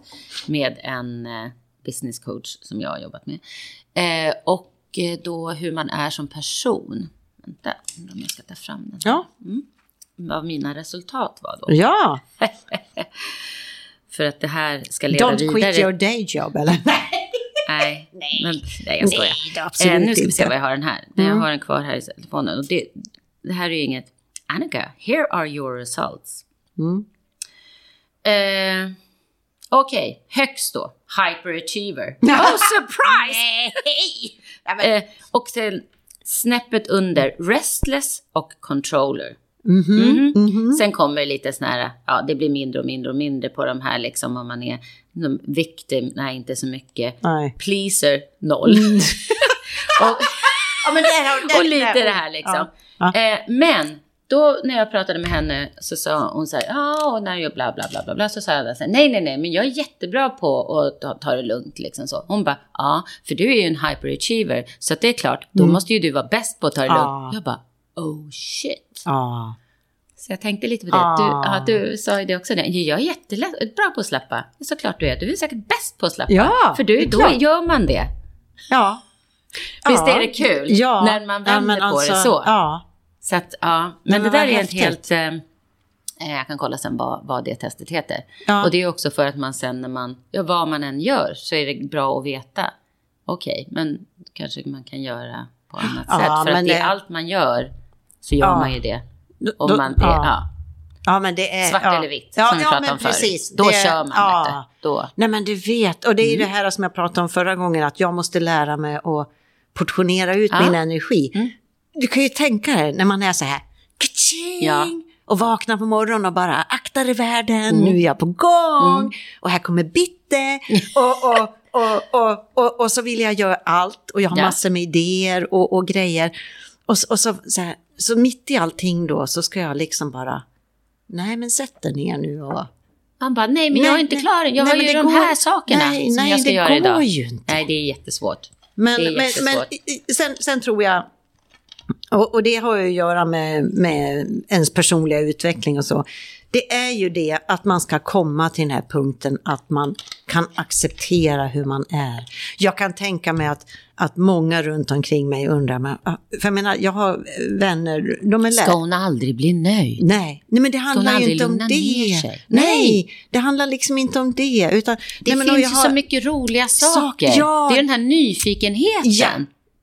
med en eh, business coach som jag har jobbat med. Eh, och eh, då hur man är som person. Vänta, om jag ska ta fram den. ja. Vad mina resultat var då. ja, *laughs* För att det här ska leda don't vidare. quit your day job eller? *laughs* Nej, men, nej jag skojar. Nej, absolut eh, nu ska vi se vad jag har den här. Jag Mm. har den kvar här i telefonen. Och det, det här är ju inget... Annika, here are your results. Mm. Eh, Okej, högst då. Hyperachiever. *laughs* Oh, surprise! Eh, och sen snäppet under restless och controller. Mhm, mhm. Sen kommer det lite sån här, ja det blir mindre och mindre och mindre på de här liksom om man är victim, nej inte så mycket. Nej. Pleaser, noll. *laughs* och, Ja, men det här, det, och lite det här liksom. Ja. Eh, men då när jag pratade med henne så sa hon så här, ja och när jag bla bla bla bla bla så sa jag så här, nej nej nej men jag är jättebra på att ta, ta det lugnt liksom så. Hon bara, ja för du är ju en hyperachiever så att det är klart, då måste ju du vara bäst på att ta det Mm. Ja. lugnt. Jag bara, oh shit. Ja. Så jag tänkte lite på det. Du, Ah. ja, du sa ju det också. Jag är jättebra på att släppa. Såklart du är. Du är säkert bäst på att släppa. Ja, För du, då klart. gör man det. Ja. Visst Ja. är det kul? Ja. När man Ja, vänder på alltså, det så. Ja. Så att, ja. Men Men det där är ett helt... Eh, eh, jag kan kolla sen vad, vad det testet heter. Ja. Och det är också för att man sen när man... Ja, vad man än gör så är det bra att veta. Okej, men kanske man kan göra på annat Ja, sätt. För att det- allt man gör så gör Ja. man ju det. Om då- man, det ja. ja. Ja, men det är... Svart ja. eller vitt, ja, som vi ja, pratade men om precis. Då Det- kör man, ja. du. Då. Nej, men du vet. Och det är Mm. det här som jag pratade om förra gången, att jag måste lära mig att portionera ut Ja. min energi. Mm. Du kan ju tänka dig när man är så här, kaching, Ja. och vaknar på morgonen och bara akta dig världen, nu är jag på gång och här kommer Bitte *laughs* och, och, och, och, och, så vill jag göra allt och jag har Ja. massor med idéer och, och grejer. Och, och så, så, här, så mitt i allting då så ska jag liksom bara, nej men sätt dig ner nu och... Man bara, nej men jag är inte nej, klar. Jag nej, har ju det de går- här sakerna nej, som nej, jag ska det göra går idag. ju inte. Nej, det är jättesvårt. Men, Det men, men sen, sen tror jag, och, och det har ju att göra med, med ens personliga utveckling och så. Det är ju det att man ska komma till den här punkten att man kan acceptera hur man är. Jag kan tänka mig att, att många runt omkring mig undrar, men, ah, för jag menar, jag har vänner, de är Ska lärare. hon aldrig bli nöjd? Nej, nej, men det handlar ju inte om det. Nej. Nej. det handlar liksom inte om det. Utan, Det nej, finns ju har- så mycket roliga Sak- saker. ja. Det är den här nyfikenheten. Ja,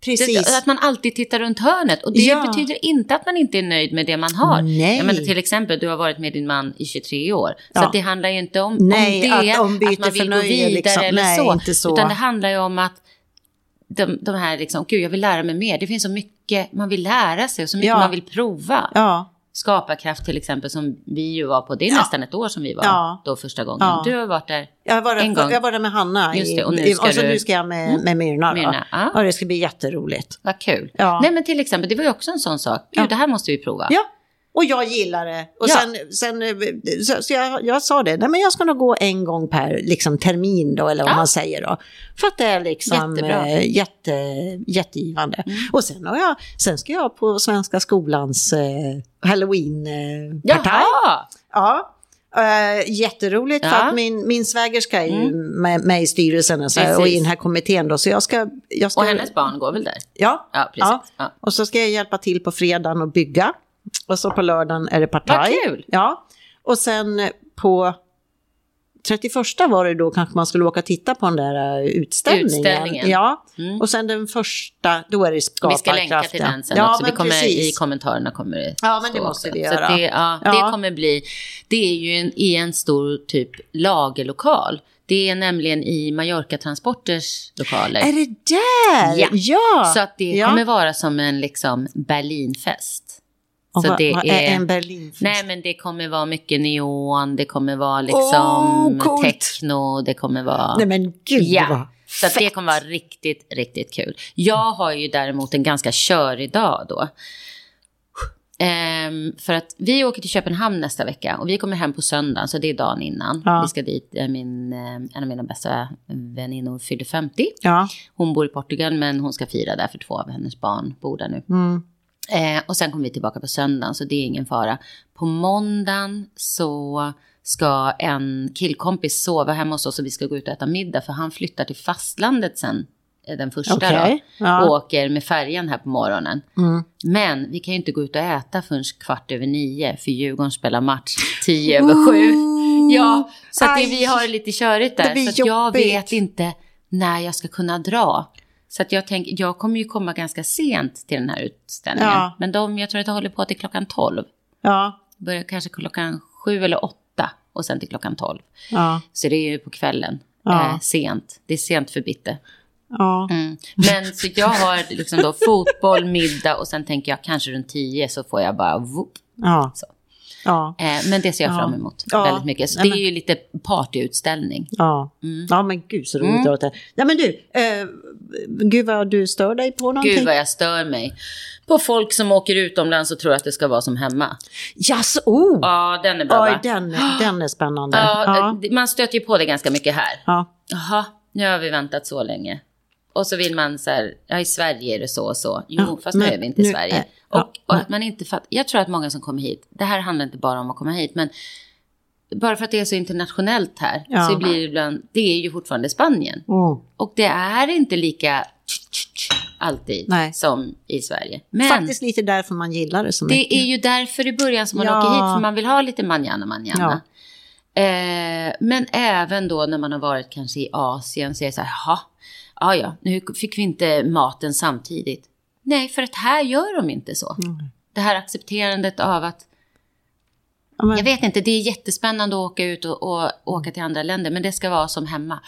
precis. Att man alltid tittar runt hörnet. Och det Ja. betyder inte att man inte är nöjd med det man har. Nej. Jag menar, till exempel, du har varit med din man i 23 år. Så Ja. att det handlar ju inte om, Nej, om det, att ombyte man vill gå vidare liksom. eller Nej, så. inte så. Utan det handlar ju om att de, de här, liksom, gud jag vill lära mig mer. Det finns så mycket man vill lära sig och så mycket Ja. man vill prova. Ja, Skaparkraft till exempel som vi ju var på. Det är Ja. nästan ett år som vi var Ja. då första gången. Ja. Du har varit där. Jag var, En där, gång. jag var där med Hanna Just det, och nu ska och så du- nu ska jag med, Mm. med Myrna. Myrna, ja. Det ska bli jätteroligt. Vad kul. Ja. Nej men till exempel, det var ju också en sån sak. Ja. det här måste vi prova. Ja, och jag gillar det. Och Ja. sen, sen eh, så, så jag, jag sa det, nej men jag ska nog gå en gång per liksom, termin då, eller vad Ja. man säger då. För att det är liksom Jättebra. Mm. eh, jätte, jättegivande. Och sen, har jag, sen ska jag på Svenska skolans eh, halloween-partaj. Jaha! Ja. Uh, jätteroligt för Ja. att min, min svägerska är ju med, med i styrelsen och, så, Precis. och i den här kommittén då. Så jag ska... Jag ska Och hennes barn går väl där? Ja, Ja, precis. Ja. och så ska jag hjälpa till på fredagen och bygga. Och så på lördagen är det partaj. Vad kul! Ja, och sen på 31 var det då kanske man skulle åka och titta på den där eh, utställningen. Utställningen. Ja, Mm. och sen den första, då är det Vi skaparkraft. ska länka till den sen ja, också. Vi kommer, precis. I kommentarerna kommer det Ja, men det måste också. vi göra. det, ja, Ja. det kommer bli... Det är ju en, i en stor typ lagerlokal. Det är nämligen i Mallorca Transporters lokaler. Är det där? Ja. ja. Så att det kommer vara som en liksom Berlinfest. Och så vad, det vad är- är en Berlinfest? Nej, men det kommer vara mycket neon, det kommer vara liksom coolt. techno, det kommer vara... Nej men gud Ja, vad Så det kommer vara riktigt, riktigt kul. Jag har ju däremot en ganska körig dag då. Ehm, för att vi åker till Köpenhamn nästa vecka och vi kommer hem på söndag, så det är dagen innan. Ja. Vi ska dit, eh, min, eh, en av mina bästa väninnor fyller 50. Ja. Hon bor i Portugal men hon ska fira där för två av hennes barn bor där nu. Mm. Eh, och sen kommer vi tillbaka på söndagen, så det är ingen fara. På måndagen så ska en killkompis sova hemma hos oss och vi ska gå ut och äta middag för han flyttar till fastlandet sen, eh, den första Okej, då. ja. Och åker med färjan här på morgonen. Mm. Men vi kan ju inte gå ut och äta förrän kvart över nio för Djurgården spelar match tio över sju. Ja, så det, vi har det lite körigt där. Så jag vet inte när jag ska kunna dra. Så att jag tänker, jag kommer ju komma ganska sent till den här utställningen. Ja. Men de, jag tror att det håller på till klockan 12. Ja. Börjar kanske klockan sju eller åtta och sen till klockan 12. Ja. Så det är ju på kvällen. Ja. Eh, sent. Det är sent för Bitte. Ja. Mm. Men så jag har liksom då fotboll, middag och sen tänker jag kanske runt tio så får jag bara whoop. Ja. Så. Ja. Eh, men det ser jag Ja. fram emot Ja. väldigt mycket. Så Nej, det är ju lite partyutställning. Ja. Mm. ja, men gud så roligt höra det. Ja, men du, eh, gud vad du stör dig på någonting. Gud vad jag stör mig. På folk som åker utomlands och tror att det ska vara som hemma. Jaså, oh! Ja, den är bra Oj, va? den, den är spännande. *gasps* Ja, Ja. det- Man stöter ju på det ganska mycket här. Ja. Jaha, nu har vi väntat så länge. Och så vill man så här, ja i Sverige är det så och så. Jo, Ja, fast nu är vi inte i Sverige. är- ja, och, och att man inte fattar. Jag tror att många som kommer hit, det här handlar inte bara om att komma hit, men bara för att det är så internationellt här, Ja. så blir det ibland, det är ju fortfarande Spanien. Oh. Och det är inte lika alltid Nej. som i Sverige. Men Faktiskt lite därför man gillar det så mycket. det är ju därför i början som man Ja. åker hit, för man vill ha lite manjana manjana. Eh, men även då när man har varit kanske i Asien så är det så här, jaha, ja ja, nu fick vi inte maten samtidigt. Nej, för att här gör de inte så. Mm. Det här accepterandet av att, Ja, jag vet inte, det är jättespännande att åka ut och, och åka till andra länder, men det ska vara som hemma.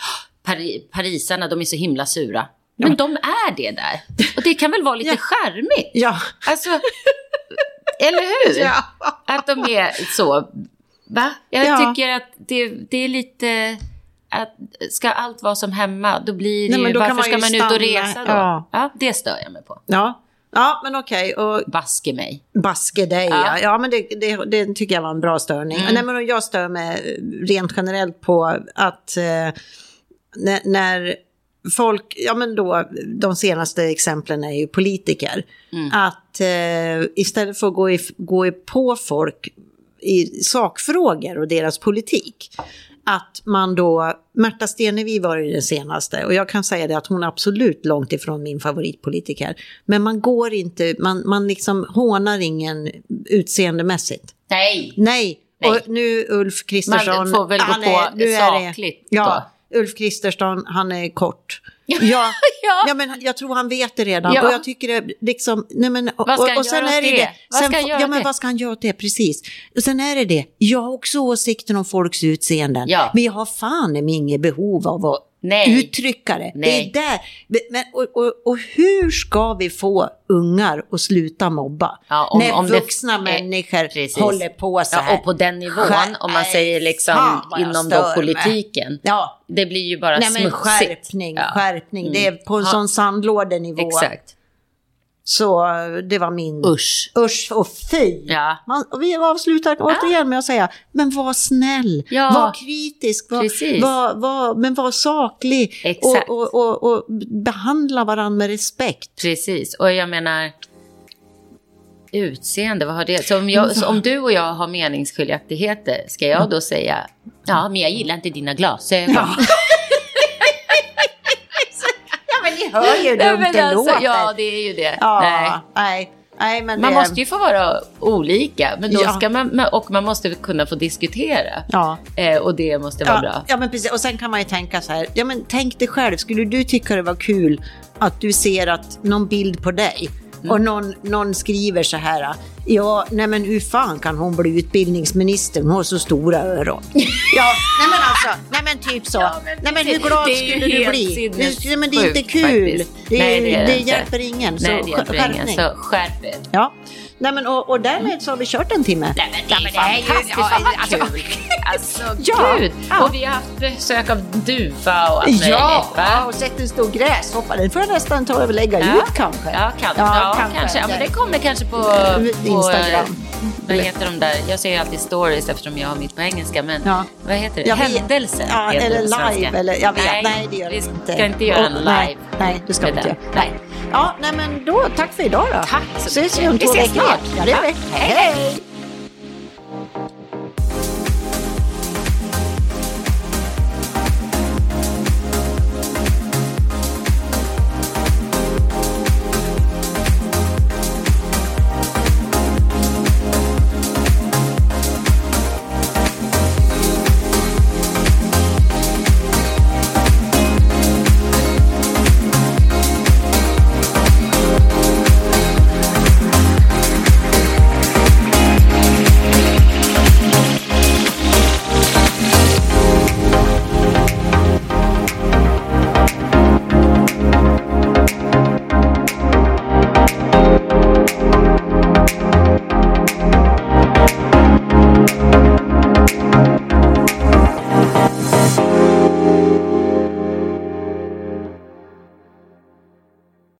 Pari, parisarna, de är så himla sura. Men de är det där. Och det kan väl vara lite Ja. charmigt? ja. Alltså, eller hur? Ja. Att de är så Va? Jag Ja. tycker att det, det är lite... Att ska allt vara som hemma, då blir det Nej, ju... Varför man ska man ut och resa då? ja. Ja. det stör jag mig på. Ja, ja men okej. Och Baske mig. baske dig, Ja. ja. ja men det, det, det tycker jag var en bra störning. Mm. Nej, men jag stör mig rent generellt på att eh, när, när folk, ja men då, de senaste exemplen är ju politiker. Mm. Att eh, istället för att gå, i, gå i på folk i sakfrågor och deras politik. Att man då, Märta Stenevi var ju den senaste och jag kan säga det att hon är absolut långt ifrån min favoritpolitiker. Men man går inte, man, man liksom hånar ingen utseendemässigt. Nej! Nej, Nej. och nu Ulf Kristersson. Man får väl gå på är sakligt Ja, Ulf Kristersson, han är kort. Ja, *laughs* Ja. ja, men jag tror han vet det redan. Ja. Och jag tycker det liksom, nej men, och, Vad ska han och sen göra är det det? Vad Sen, ska han göra ja, men det? vad ska han göra åt det? Precis. Och sen är det det, jag har också åsikter om folks utseenden. Ja. Men jag har fan i inget behov av att Nej. uttrycka det. Nej. Det är där. Men, och, och, och hur ska vi få ungar att sluta mobba? Ja, om- när om det- vuxna eh, människor precis. håller på så här. Ja, och på den nivån, Skär- om man säger liksom fan inom då politiken. Ja, Det blir ju bara Nej men smutsigt. skärpning, skärpning. Det är på en Ja. sån sandlådenivå. Exakt. Så eh, det var min... Usch. Usch och fy. Ja. Man, och vi avslutar återigen med att säga, men var snäll, Ja. var kritisk, var, var, var, men var saklig och, och, och, och behandla varandra med respekt. Precis, och jag menar utseende, vad har det? Så om, jag, så om du och jag har meningsskiljaktigheter, ska jag då säga ja, men jag gillar inte dina glasögon? Ja. *laughs* ni hör ju hur dumt det alltså, låter. ja, det är ju det. Ja, Nej. nej. nej, Man det, måste ju få vara olika, men då Ja. ska man, och man måste kunna få diskutera. Ja. Eh, och det måste vara Ja, bra. ja, men precis. Och sen kan man ju tänka så här, ja men tänk dig själv, skulle du tycka det var kul att du ser att någon bild på dig Mm. och någon, någon skriver så här, ja, nej men hur fan kan hon bli utbildningsminister, hon har så stora öron. *laughs* ja, nej men alltså, nej men typ så. Ja, men nej men hur glad skulle du bli? Nej, men det är inte kul. faktiskt. Det, är, Nej, det är det det inte. hjälper ingen. Så Nej, det hjälper ingen, så skärp er. Ja, nej men och, och därmed så har vi kört en timme. Nej, men det är Ja, men ju- fantastiskt, ja, vad alltså, kul. Alltså, *laughs* Ja, gud. ja. Och vi har haft besök av duva och allt Ja, va? och sett en stor gräshoppa. Den får jag nästan ta och lägga Ja. ut kanske. Ja, kan, Ja, ja, kanske. kanske. Ja, men det kommer kanske på, på Instagram. Vad heter de där? Jag säger alltid stories eftersom jag har mitt på engelska. Men Ja. vad heter det? Händelser Ja, det eller live. Eller, jag vet, nej, Nej, det gör vi vi inte. ska inte göra en live. Nej, nej det ska vi inte göra. Nej. Ja, nej men då, tack för idag då. Tack så Ses vi mycket. om Vi två veckor. Ja, det är det. Hej, hej. hej.